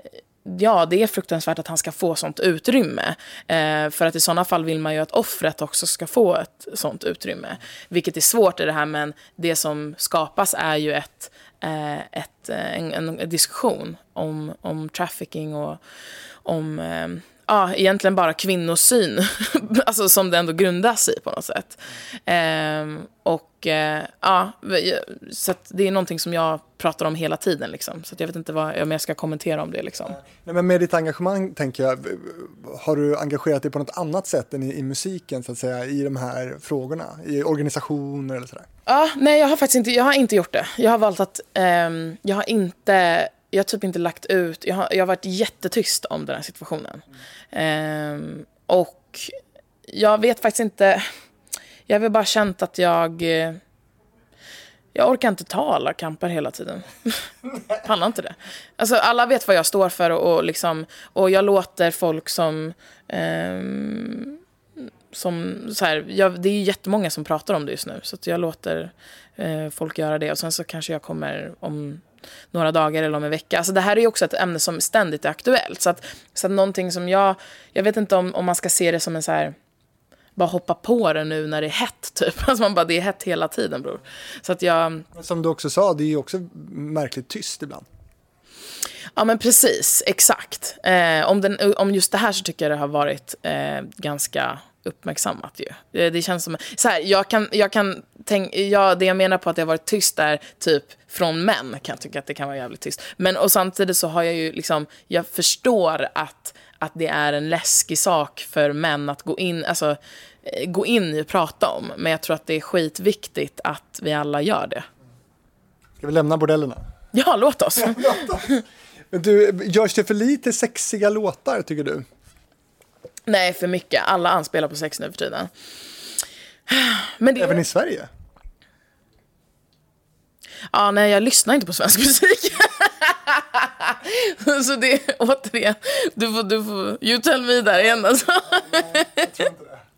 S1: Ja, det är fruktansvärt att han ska få sånt utrymme. Eh, för att i sådana fall vill man ju att offret också ska få ett sånt utrymme. Vilket är svårt i det här, men det som skapas är ju ett, eh, ett, eh, en, en, diskussion om, om trafficking och om eh, ja, egentligen bara kvinnosyn, alltså som det ändå grundas i på något sätt. Eh, och eh, ja, så det är någonting som jag pratar om hela tiden liksom. Så jag vet inte vad, om jag ska kommentera om det liksom.
S2: Nej, men med ditt engagemang tänker jag, har du engagerat dig på något annat sätt än i, i musiken så att säga, i de här frågorna? I organisationer eller sådär?
S1: Ja, nej jag har faktiskt inte, jag har inte gjort det. Jag har valt att, eh, jag har inte jag har typ inte lagt ut, jag har, jag har varit jättetyst om den här situationen. Mm. Eh, och jag vet faktiskt inte, jag har väl bara känt att jag, eh, jag orkar inte ta alla kamper hela tiden. Pallar inte det. Alltså alla vet vad jag står för och, och liksom, och jag låter folk som, eh, som så här, jag, det är jättemånga som pratar om det just nu, så jag låter eh, folk göra det. Och sen så kanske jag kommer om några dagar eller om en vecka. Alltså det här är ju också ett ämne som ständigt är aktuellt. Så att, så att någonting som jag, jag vet inte om, om man ska se det som en så här, bara hoppa på det nu när det är hett typ. Alltså man bara, det är hett hela tiden bror. Så att jag...
S2: Som du också sa, det är också märkligt tyst ibland.
S1: Ja men precis, exakt. Eh, om, den, om just det här så tycker jag det har varit eh, ganska uppmärksammat ju. Det, det, känns som, så här, jag kan, jag kan tänka, ja, det jag menar på att det har varit tyst där, typ från män kan jag tycka att det kan vara jävligt tyst. Men och samtidigt så har jag ju liksom, jag förstår att, att det är en läskig sak för män att gå in, alltså, eh, gå in i och prata om. Men jag tror att det är skitviktigt att vi alla gör det.
S2: Ska vi lämna bordellerna?
S1: Ja, låt oss.
S2: Men du, görs det för lite sexiga låtar tycker du?
S1: Nej, för mycket. Alla anspelar på sex nu för tiden.
S2: Men det... Även i Sverige?
S1: Ja, nej, jag lyssnar inte på svensk musik. så det återigen, du får, du får, you tell me där igen alltså. nej,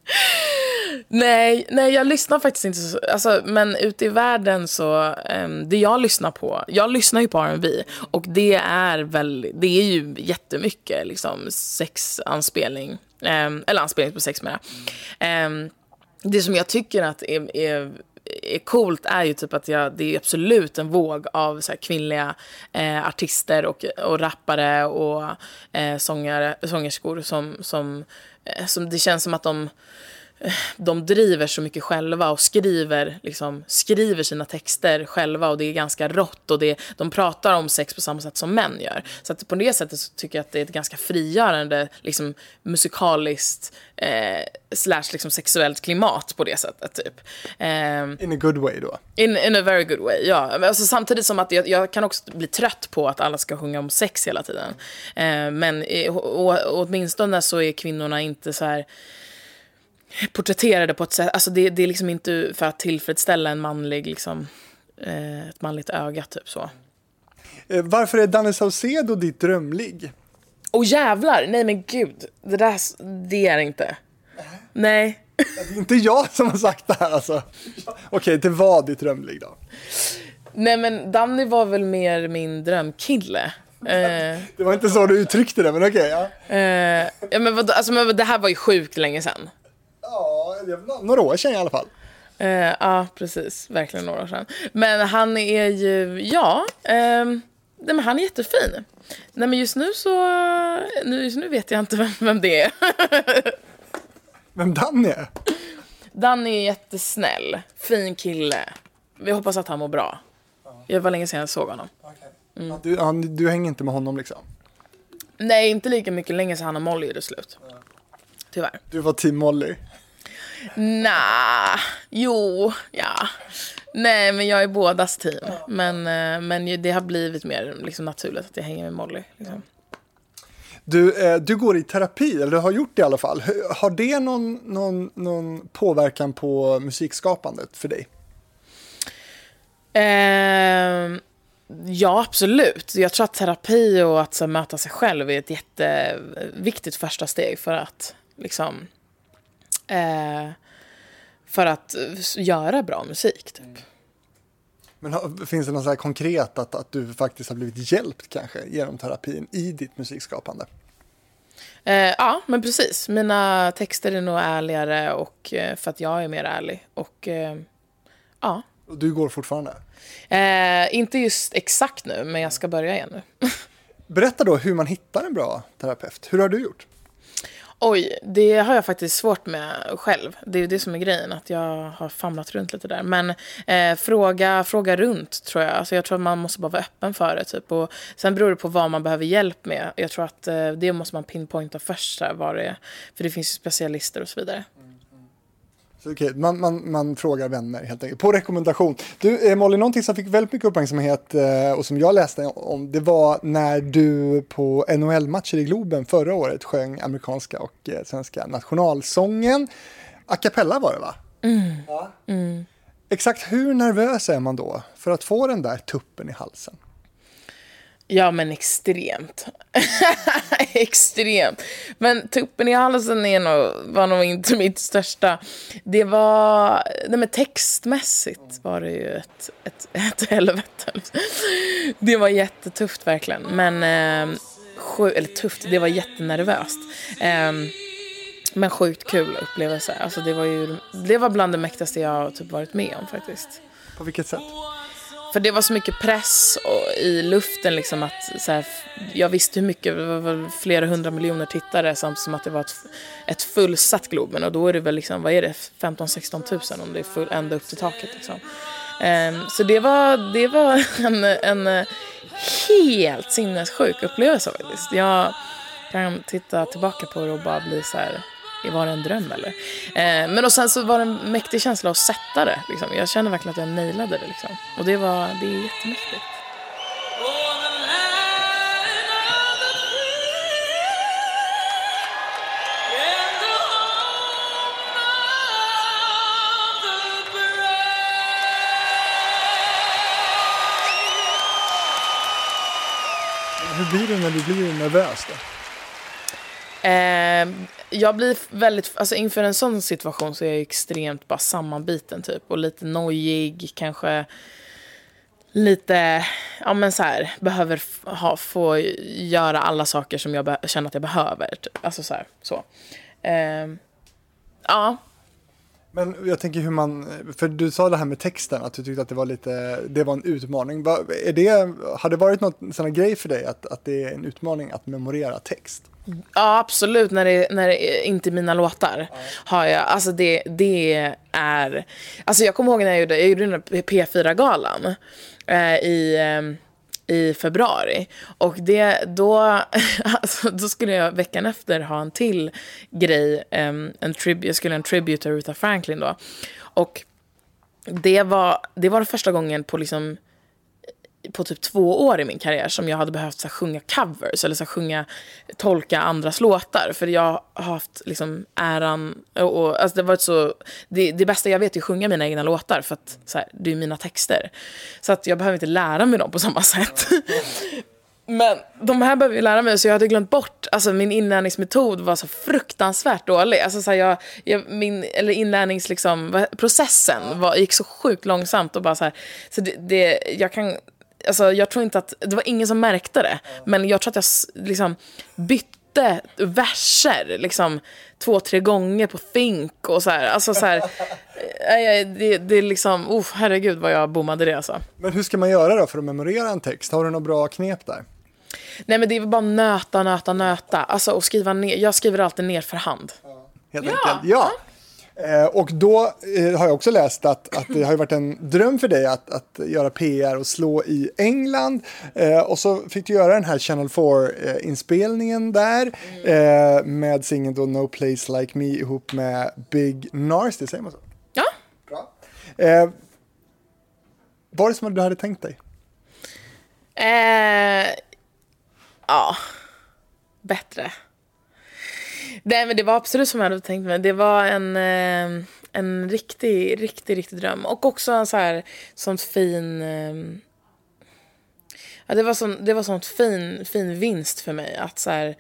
S1: nej, jag lyssnar faktiskt inte så, alltså, men ute i världen så, um, det jag lyssnar på, jag lyssnar ju på R&B och det är väl, det är ju jättemycket liksom sexanspelning, um, eller anspelning på sex menar um, det som jag tycker att är, är är coolt är ju typ att jag, det är absolut en våg av så kvinnliga eh, artister och, och rappare och eh, sångare, sångerskor som, som, Eh, som det känns som att de de driver så mycket själva och skriver, liksom, skriver sina texter själva och det är ganska rått och det, de pratar om sex på samma sätt som män gör. Så att på det sättet så tycker jag att det är ett ganska frigörande liksom, musikaliskt eh, slash liksom, sexuellt klimat på det sättet. Typ.
S2: Eh, in a good way då?
S1: In, in a very good way, ja. Alltså, samtidigt som att jag, jag, kan också bli trött på att alla ska sjunga om sex hela tiden. Eh, men och, och, åtminstone så är kvinnorna inte så här porträtterade på ett sätt, alltså det, det är liksom inte för att tillfredsställa en manlig liksom, eh, ett manligt öga typ så.
S2: Eh, Varför är Danny Saucedo ditt drömligg?
S1: Och jävlar, nej men gud, det där, det är inte. Nej.
S2: Det är inte jag som har sagt det här alltså. Okej, det var ditt drömligg då.
S1: Nej men Danny var väl mer min drömkille. Eh,
S2: Det var inte så du uttryckte det, men okej. ja.
S1: eh, ja, men vad, alltså, men det här var ju sjukt länge sedan.
S2: Ja, några år sedan i alla fall.
S1: Eh, ja, precis. Verkligen några år sedan. Men han är ju, ja, ehm, nej, men han är jättefin. Nej men just nu så, nu, just nu vet jag inte vem, vem det är.
S2: Vem Danny är?
S1: Danny är jättesnäll, fin kille. Vi hoppas att han mår bra. Det var länge sedan jag såg honom.
S2: Ja, Du, han, du hänger inte med honom liksom?
S1: Nej, inte lika mycket länge sedan han och Molly gjorde slut. Tyvärr.
S2: Du var team Molly.
S1: Nah, jo, ja. Nej, men jag är bådas team. Men, eh, men det har blivit mer liksom, naturligt att jag hänger med Molly. Liksom.
S2: Du, eh, du går i terapi, eller du har gjort det i alla fall. Har det någon, någon, någon påverkan på musikskapandet för dig?
S1: Ehm, ja, absolut. Jag tror att terapi och att så, möta sig själv är ett jätteviktigt första steg för att liksom eh, för att göra bra musik. Typ.
S2: Men har, finns det något så här konkret att, att du faktiskt har blivit hjälpt kanske genom terapin i ditt musikskapande?
S1: Eh, ja, men precis. Mina texter är nog ärligare och eh, för att jag är mer ärlig. Och eh, ja,
S2: Och du går fortfarande?
S1: eh, inte just exakt nu, men jag ska börja igen nu.
S2: Berätta då hur man hittar en bra terapeut. Hur har du gjort?
S1: Oj, det har jag faktiskt svårt med själv. Det är ju det som är grejen, att jag har famlat runt lite där. Men eh, fråga, fråga runt tror jag. Alltså, jag tror att man måste bara vara öppen för det. Typ. Och sen beror det på vad man behöver hjälp med. Jag tror att eh, det måste man pinpointa först, så här, vad det är. För det finns ju specialister och så vidare.
S2: Så, okej, man, man, man frågar vänner helt enkelt, på rekommendation. Du eh, Molly, någonting som fick väldigt mycket uppmärksamhet eh, och som jag läste om, det var när du på NHL-matcher i Globen förra året sjöng amerikanska och eh, svenska nationalsången. A cappella var det va? Ja. Exakt hur nervös är man då för att få den där tuppen i halsen?
S1: Ja, men extremt. extremt. Men tuppen i halsen är nog, var nog inte mitt största. Det var... Nej, men textmässigt var det ju ett, ett, ett helvete. Det var jättetufft verkligen. Men... Eh, sju, eller tufft, det var jättenervöst. Eh, men sjukt kul upplevelse. Alltså det, var ju, det var bland det mäktigaste jag typ varit med om faktiskt.
S2: På vilket sätt?
S1: För det var så mycket press och, i luften liksom att så här, jag visste hur mycket, det var flera hundra miljoner tittare samt som att det var ett, ett fullsatt Globen och då är det väl liksom, vad är det, 15-16 tusen om det är full, ända upp till taket liksom. Um, så det var, det var en, en eh, helt sinnessjuk upplevelse faktiskt. Jag kan titta tillbaka på det och bara bli så här, var det en dröm eller? Eh, men och sen så var det en mäktig känsla att sätta det. Liksom. Jag känner verkligen att jag nailade det. Liksom. Och det, var, det är jättemäktigt.
S2: Hur blir det när du blir nervös då?
S1: Eh, jag blir väldigt, alltså inför en sån situation så är jag extremt bara sammanbiten typ och lite nojig, kanske lite, ja men så här, behöver ha, få göra alla saker som jag känner att jag behöver. Typ. Alltså så här, så. Eh, ja,
S2: men jag tänker hur man, för du sa det här med texten, att du tyckte att det var lite, det var en utmaning. Är det, har det varit någon sån grej för dig att, att det är en utmaning att memorera text?
S1: Ja, absolut. När det, när det inte är mina låtar har jag. Alltså det, det är... Alltså jag kommer ihåg när jag gjorde, jag gjorde den här P4-galan eh, i, eh, i februari. Och det, då, alltså, då skulle jag veckan efter ha en till grej. Um, en trib, jag skulle ha en tribute till Aretha Franklin då. Och det var, det var första gången på liksom på typ två år i min karriär som jag hade behövt så här, sjunga covers eller så här, sjunga, tolka andras låtar. För jag har haft liksom, äran, och, och, alltså, det, varit så, det, det bästa jag vet är att sjunga mina egna låtar för att så här, det är mina texter. Så att jag behöver inte lära mig dem på samma sätt. Men de här behöver jag lära mig, så jag hade glömt bort, alltså min inlärningsmetod var så fruktansvärt dålig. Alltså så här, jag, jag, min, eller inlärningsprocessen liksom, processen var, gick så sjukt långsamt och bara så här, så det, det, jag kan, alltså jag tror inte att, det var ingen som märkte det, men jag tror att jag liksom bytte verser liksom två, tre gånger på Think och så här. Alltså så här, det, det är liksom, oh, herregud vad jag bommade det alltså.
S2: Men hur ska man göra då för att memorera en text? Har du några bra knep där?
S1: Nej men det är bara nöta, nöta, nöta. Alltså och skriva ner. Jag skriver alltid ner för hand.
S2: Helt ja. enkelt. Ja. Eh, och då eh, har jag också läst att, att det har varit en dröm för dig att, att göra PR och slå i England. Eh, och så fick du göra den här Channel 4-inspelningen där med singeln då No Place Like Me ihop med Big Narsty, säger man så?
S1: Ja.
S2: Bra. var det som du hade tänkt dig?
S1: Eh, ja, bättre. Nej, men det var absolut som jag hade tänkt mig. Det var en, eh, en riktig, riktig, riktig dröm. Och också en så här, sånt fin... Eh, ja, det var sån, det var sånt fin, fin vinst för mig att så här,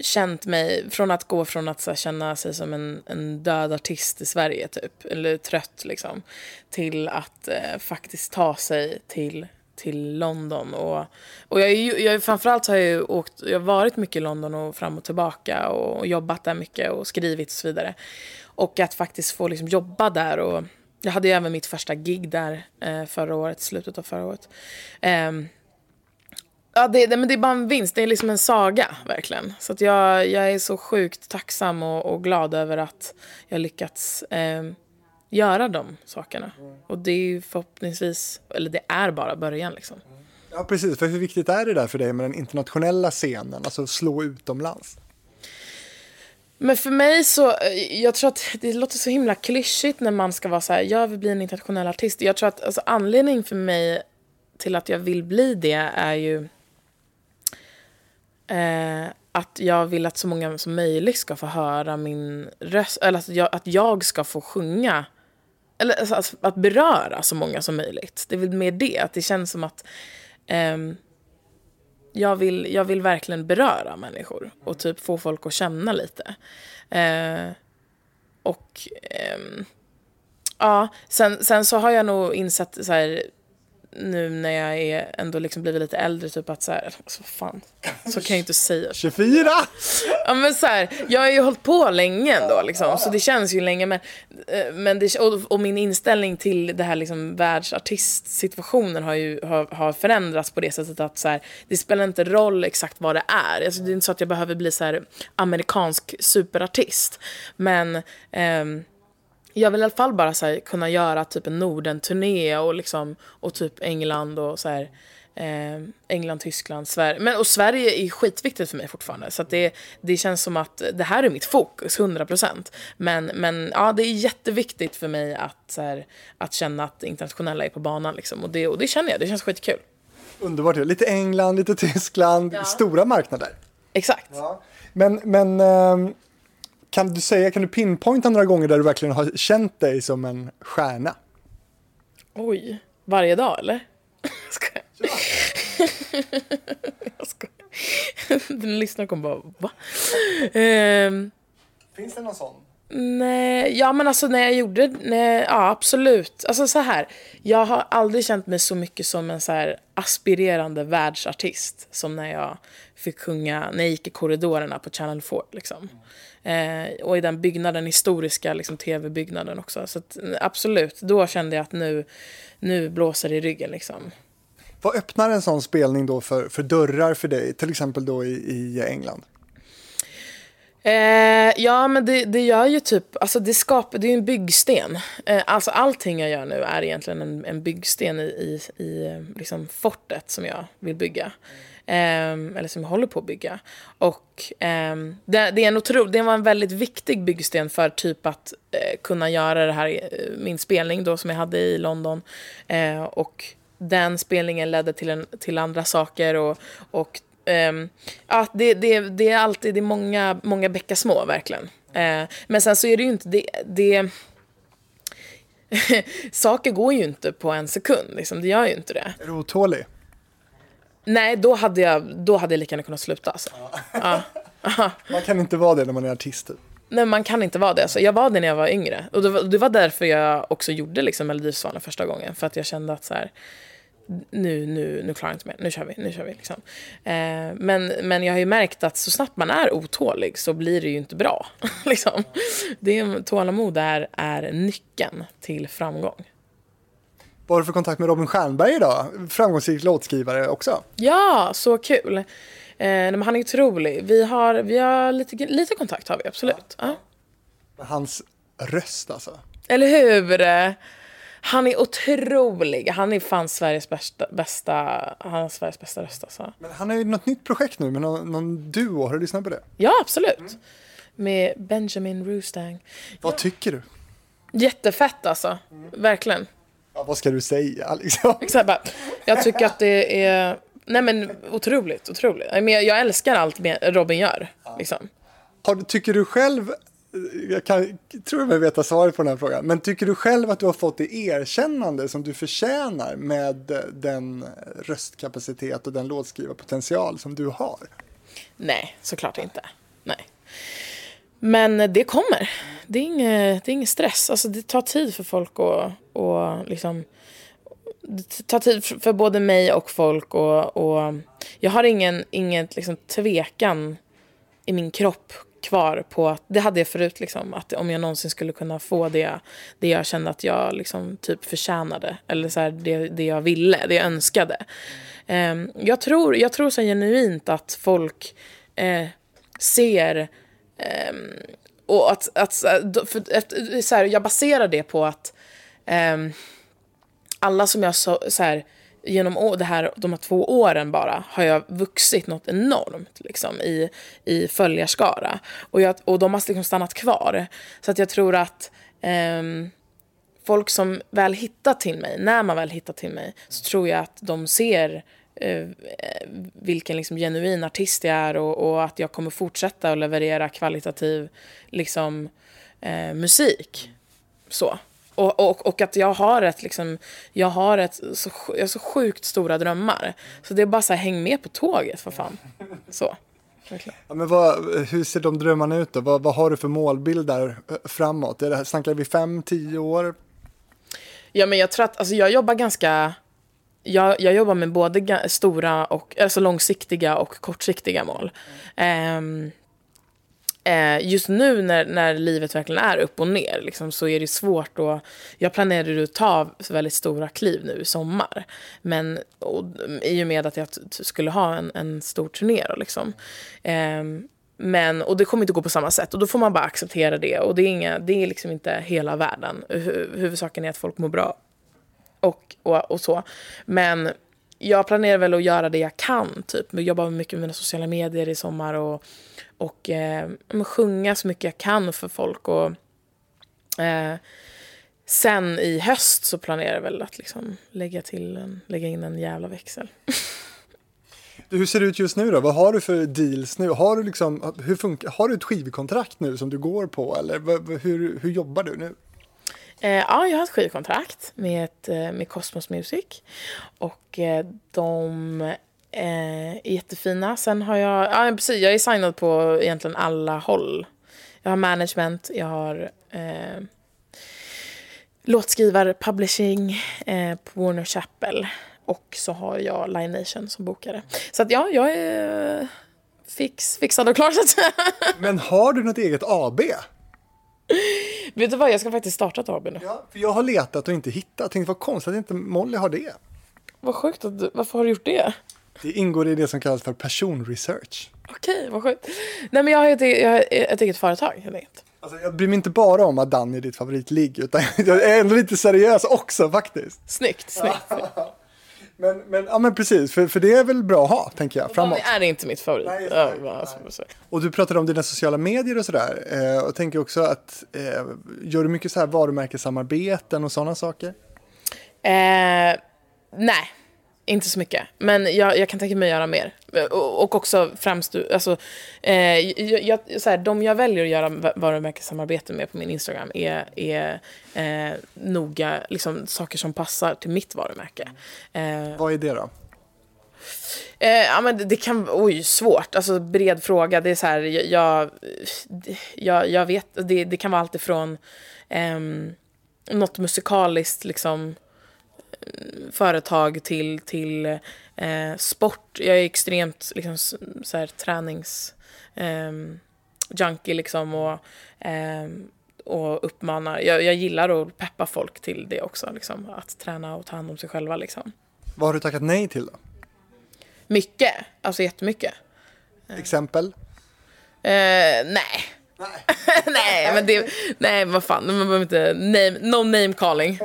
S1: känt mig, från att gå från att här, känna sig som en, en död artist i Sverige typ, eller trött liksom, till att eh, faktiskt ta sig till till London. Och, och jag, jag, framförallt har jag åkt, jag har varit mycket i London och fram och tillbaka och, och jobbat där mycket och skrivit och så vidare. Och att faktiskt få liksom jobba där och jag hade ju även mitt första gig där eh, förra året, slutet av förra året. Eh, ja, det, det, men det är bara en vinst, det är liksom en saga verkligen. Så att jag, jag är så sjukt tacksam och, och glad över att jag lyckats eh, göra de sakerna. Och det är ju förhoppningsvis, eller det är bara början liksom.
S2: Ja, precis. För hur viktigt är det där för dig med den internationella scenen, alltså slå utomlands?
S1: Men för mig så, eh, jag tror att det låter så himla klyschigt när man ska vara så här, jag vill bli en internationell artist. Jag tror att alltså, anledningen för mig till att jag vill bli det är ju eh, att jag vill att så många som möjligt ska få höra min röst, eller att jag, att jag ska få sjunga eller alltså, alltså, att, beröra så många som möjligt. Det är väl mer det, att det känns som att um, jag, vill, jag vill verkligen beröra människor och typ få folk att känna lite. Uh, och um, ja, sen, sen så har jag nog insett så här, nu när jag är ändå liksom blivit lite äldre, typ att så här, alltså fan, så kan jag inte säga.
S2: 24!
S1: Ja men så här, jag har ju hållit på länge ändå liksom, så det känns ju länge. Men, eh, men det, och, och, min inställning till det här liksom världsartistsituationen har ju har, har förändrats på det sättet att så här, det spelar inte roll exakt vad det är. Alltså, det är inte så att jag behöver bli så här amerikansk superartist. Men ehm, jag vill i alla fall bara här, kunna göra typ en Norden-turné och, liksom, och typ England och så här, eh, England, Tyskland, Sverige. Men, och Sverige är skitviktigt för mig fortfarande. Så det, det känns som att det här är mitt fokus, 100%. Men, men ja, det är jätteviktigt för mig att, här, att känna att internationella är på banan. Liksom. Och, det, och det känner jag, det känns skitkul.
S2: Underbart, lite England, lite Tyskland, ja. stora marknader.
S1: Exakt.
S2: Ja. Men, men ähm kan du säga, kan du pinpointa några gånger där du verkligen har känt dig som en stjärna?
S1: Oj, varje dag eller? Jag skojar. Den lyssnaren kommer bara, va?
S2: Um, Finns det någon sån?
S1: Nej, ja men alltså när jag gjorde, nej, ja absolut. Alltså så här, jag har aldrig känt mig så mycket som en så här aspirerande världsartist som när jag fick sjunga, när jag gick i korridorerna på Channel 4 liksom. Eh, och i den byggnaden, historiska liksom, tv-byggnaden också. Så att, absolut, då kände jag att nu, nu blåser det i ryggen liksom.
S2: Vad öppnar en sån spelning då för, för dörrar för dig, till exempel då i, i England?
S1: Eh, ja, men det, det gör ju typ, alltså det skapar, det är ju en byggsten. Eh, alltså allting jag gör nu är egentligen en, en byggsten i, i, i liksom fortet som jag vill bygga. Eh, eller som jag håller på att bygga. Och eh, det, det, är en otro, det var en väldigt viktig byggsten för typ att eh, kunna göra det här, eh, min spelning då som jag hade i London. Eh, och den spelningen ledde till, en, till andra saker och, och um, ja, det, det, det är alltid det är många, många bäckar små verkligen. Uh, men sen så är det ju inte det, det saker går ju inte på en sekund, liksom. det gör ju inte det.
S2: Är du otålig?
S1: Nej, då hade jag, då hade jag lika gärna kunnat sluta. Alltså. Ja.
S2: Man kan inte vara det när man är artist. typ.
S1: Nej, man kan inte vara det. Alltså, jag var det när jag var yngre. Och det var, det var därför jag också gjorde liksom Melodifestivalen första gången. För att jag kände att så här, nu, nu, nu klarar jag inte mer, nu kör vi, nu kör vi. Liksom. Eh, men, men jag har ju märkt att så snabbt man är otålig så blir det ju inte bra. liksom. det, tålamod är, är nyckeln till framgång.
S2: Vad har du för kontakt med Robin Stjernberg idag? Framgångsrik låtskrivare också.
S1: Ja, så kul. Eh, men han är otrolig. Vi har, vi har lite, lite kontakt har vi absolut. Ja.
S2: Hans röst alltså.
S1: Eller hur? Han är otrolig. Han är fan Sveriges bästa, bästa, han har Sveriges bästa röst alltså.
S2: Men han har ju något nytt projekt nu med någon, någon duo. Har du lyssnat på det?
S1: Ja, absolut. Mm. Med Benjamin Roostang.
S2: Vad ja. tycker du?
S1: Jättefett alltså. Mm. Verkligen.
S2: Ja, vad ska du säga liksom?
S1: Exakt, bara, jag tycker att det är nej men otroligt, otroligt. Jag älskar allt Robin gör. Liksom.
S2: Har, tycker du själv jag kan, tror mig veta svaret på den här frågan, men tycker du själv att du har fått det erkännande som du förtjänar med den röstkapacitet och den låtskrivarpotential som du har?
S1: Nej, såklart inte. Nej. Men det kommer. Det är ingen, det är ingen stress. Alltså, det tar tid för folk att och liksom, det tar tid för både mig och folk och, och jag har ingen, ingen liksom tvekan i min kropp kvar på att det hade jag förut liksom att om jag någonsin skulle kunna få det det jag kände att jag liksom typ förtjänade eller så här, det, det jag ville, det jag önskade. Um, jag tror, jag tror så genuint att folk eh, ser um, och att, att för, så här, jag baserar det på att um, alla som jag så, så här, genom det här, de här två åren bara har jag vuxit något enormt liksom, i, i följarskara. Och, jag, och de har liksom stannat kvar. Så att jag tror att eh, folk som väl hittar till mig, när man väl hittar till mig, så tror jag att de ser eh, vilken liksom genuin artist jag är och, och, att jag kommer fortsätta att leverera kvalitativ liksom, eh, musik. Så. Och, och, och, att jag har ett, liksom, jag har ett så, jag har så sjukt stora drömmar. Så det är bara så här, häng med på tåget för fan. Så.
S2: Ja, men vad, hur ser de drömmarna ut då? Vad, vad har du för målbild där eh, framåt? Är det, snackar vi fem, tio år?
S1: Ja, men jag tror att alltså, jag jobbar ganska... Jag, jag jobbar med både stora och alltså långsiktiga och kortsiktiga mål. Mm. Um, Eh, just nu när, när livet verkligen är upp och ner liksom, så är det svårt att... Jag planerade att ta väldigt stora kliv nu i sommar. Men och, i och med att jag skulle ha en, en stor turné. Då, liksom. Eh, men, och det kommer inte gå på samma sätt och då får man bara acceptera det. Och det är, inga, det är liksom inte hela världen. Huvudsaken är att folk mår bra. Och, och, och så. Men jag planerar väl att göra det jag kan. Typ. Jobba mycket med mina sociala medier i sommar. och och eh, sjunga så mycket jag kan för folk. Och, eh, sen i höst så planerar jag väl att liksom lägga, till en, lägga in en jävla växel.
S2: hur ser det ut just nu då? Vad har du för deals nu? Har du, liksom, hur funkar, har du ett skivkontrakt nu som du går på eller hur, hur jobbar du nu?
S1: Eh, ja, jag har ett skivkontrakt med, ett, eh, med Cosmos Music. Och eh, de Eh, jättefina. Sen har jag, ja precis, jag är signad på egentligen alla håll. Jag har management, jag har eh, låtskrivare, publishing eh, på Warner Chapel. Och så har jag Line Nation som bokare. Så att ja, jag är fix, fixad och klar så att säga.
S2: Men har du något eget AB?
S1: Vet du vad, jag ska faktiskt starta ett AB nu.
S2: Ja, för jag har letat och inte hittat. Tänkte vad konstigt att inte Molly har det.
S1: Vad sjukt, att du, varför har du gjort det?
S2: Det ingår i det som kallas för personresearch.
S1: Okej, vad sjukt. Nej, men jag har ett, jag har ett eget företag helt enkelt.
S2: Alltså, jag bryr mig inte bara om att Danny är ditt favoritligg, utan jag är ändå lite seriös också faktiskt.
S1: Snyggt, snyggt.
S2: men, men, ja, men precis, för, för det är väl bra att ha, tänker jag, framåt.
S1: Det är inte mitt favorit. Nej, nej, nej.
S2: Och du pratade om dina sociala medier och sådär. Eh, och tänker också att, eh, gör du mycket så här varumärkessamarbeten och sådana saker?
S1: Eh, nej, inte så mycket. Men jag, jag kan tänka mig att göra mer. Och, och också främst, alltså, eh, jag, jag, så här, de jag väljer att göra varumärkessamarbete med på min Instagram är, är eh, noga liksom, saker som passar till mitt varumärke.
S2: Eh, Vad är det då?
S1: Eh, ja, men det, det, kan, oj, svårt. Alltså bred fråga. Det är så här, jag, jag, jag vet, det, det kan vara allt ifrån eh, något musikaliskt, liksom, företag till, till eh, sport. Jag är extremt liksom, så här, tränings... Eh, junkie liksom och, eh, och uppmanar. Jag, jag gillar att peppa folk till det också, liksom, att träna och ta hand om sig själva. Liksom.
S2: Vad har du tackat nej till då?
S1: Mycket, alltså jättemycket.
S2: Exempel?
S1: Eh, nej. Nej. nej, men det, nej, vad fan, man behöver inte, name, no name calling.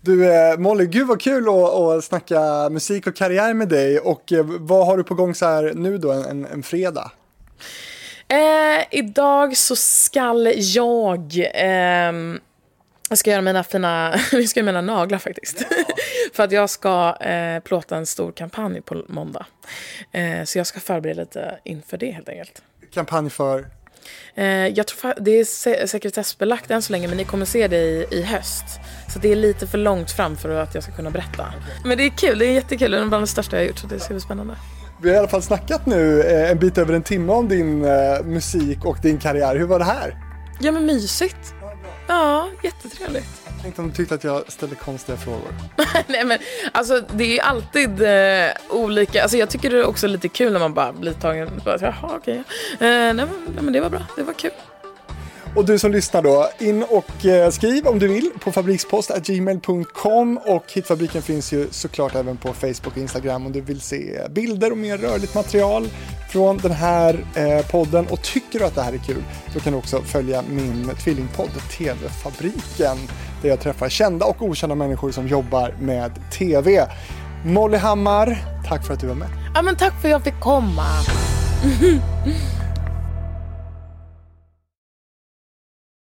S2: Du eh, Molly, gud vad kul att, att snacka musik och karriär med dig och eh, vad har du på gång så här nu då en, en fredag?
S1: Eh, idag så skall jag eh, jag ska göra mina fina, jag ska göra mina naglar faktiskt. Ja. För att jag ska eh, plåta en stor kampanj på måndag. Eh, så jag ska förbereda lite inför det helt enkelt.
S2: Kampanj för?
S1: Eh, jag tror det är sekretessbelagt än så länge men ni kommer se det i, i höst. Så det är lite för långt fram för att jag ska kunna berätta. Men det är kul, det är jättekul. Det är bland det största jag har gjort så det ska bli spännande.
S2: Vi har i alla fall snackat nu eh, en bit över en timme om din eh, musik och din karriär. Hur var det här?
S1: Ja men mysigt. Ja, jättetrevligt.
S2: Tänk om du tyckte att jag ställde konstiga frågor.
S1: nej men alltså det är alltid eh, olika. Alltså jag tycker det är också lite kul när man bara blir tagen. Bara, Jaha okej. Okay. Eh, nej, men det var bra, det var kul.
S2: Och du som lyssnar då, in och eh, skriv om du vill på fabrikspost.gmail.com och Hitfabriken finns ju såklart även på Facebook och Instagram om du vill se bilder och mer rörligt material från den här eh, podden. Och tycker du att det här är kul, då kan du också följa min tvillingpodd TV-fabriken där jag träffar kända och okända människor som jobbar med TV. Molly Hammar, tack för att du var med.
S1: Ja, men tack för att jag fick komma.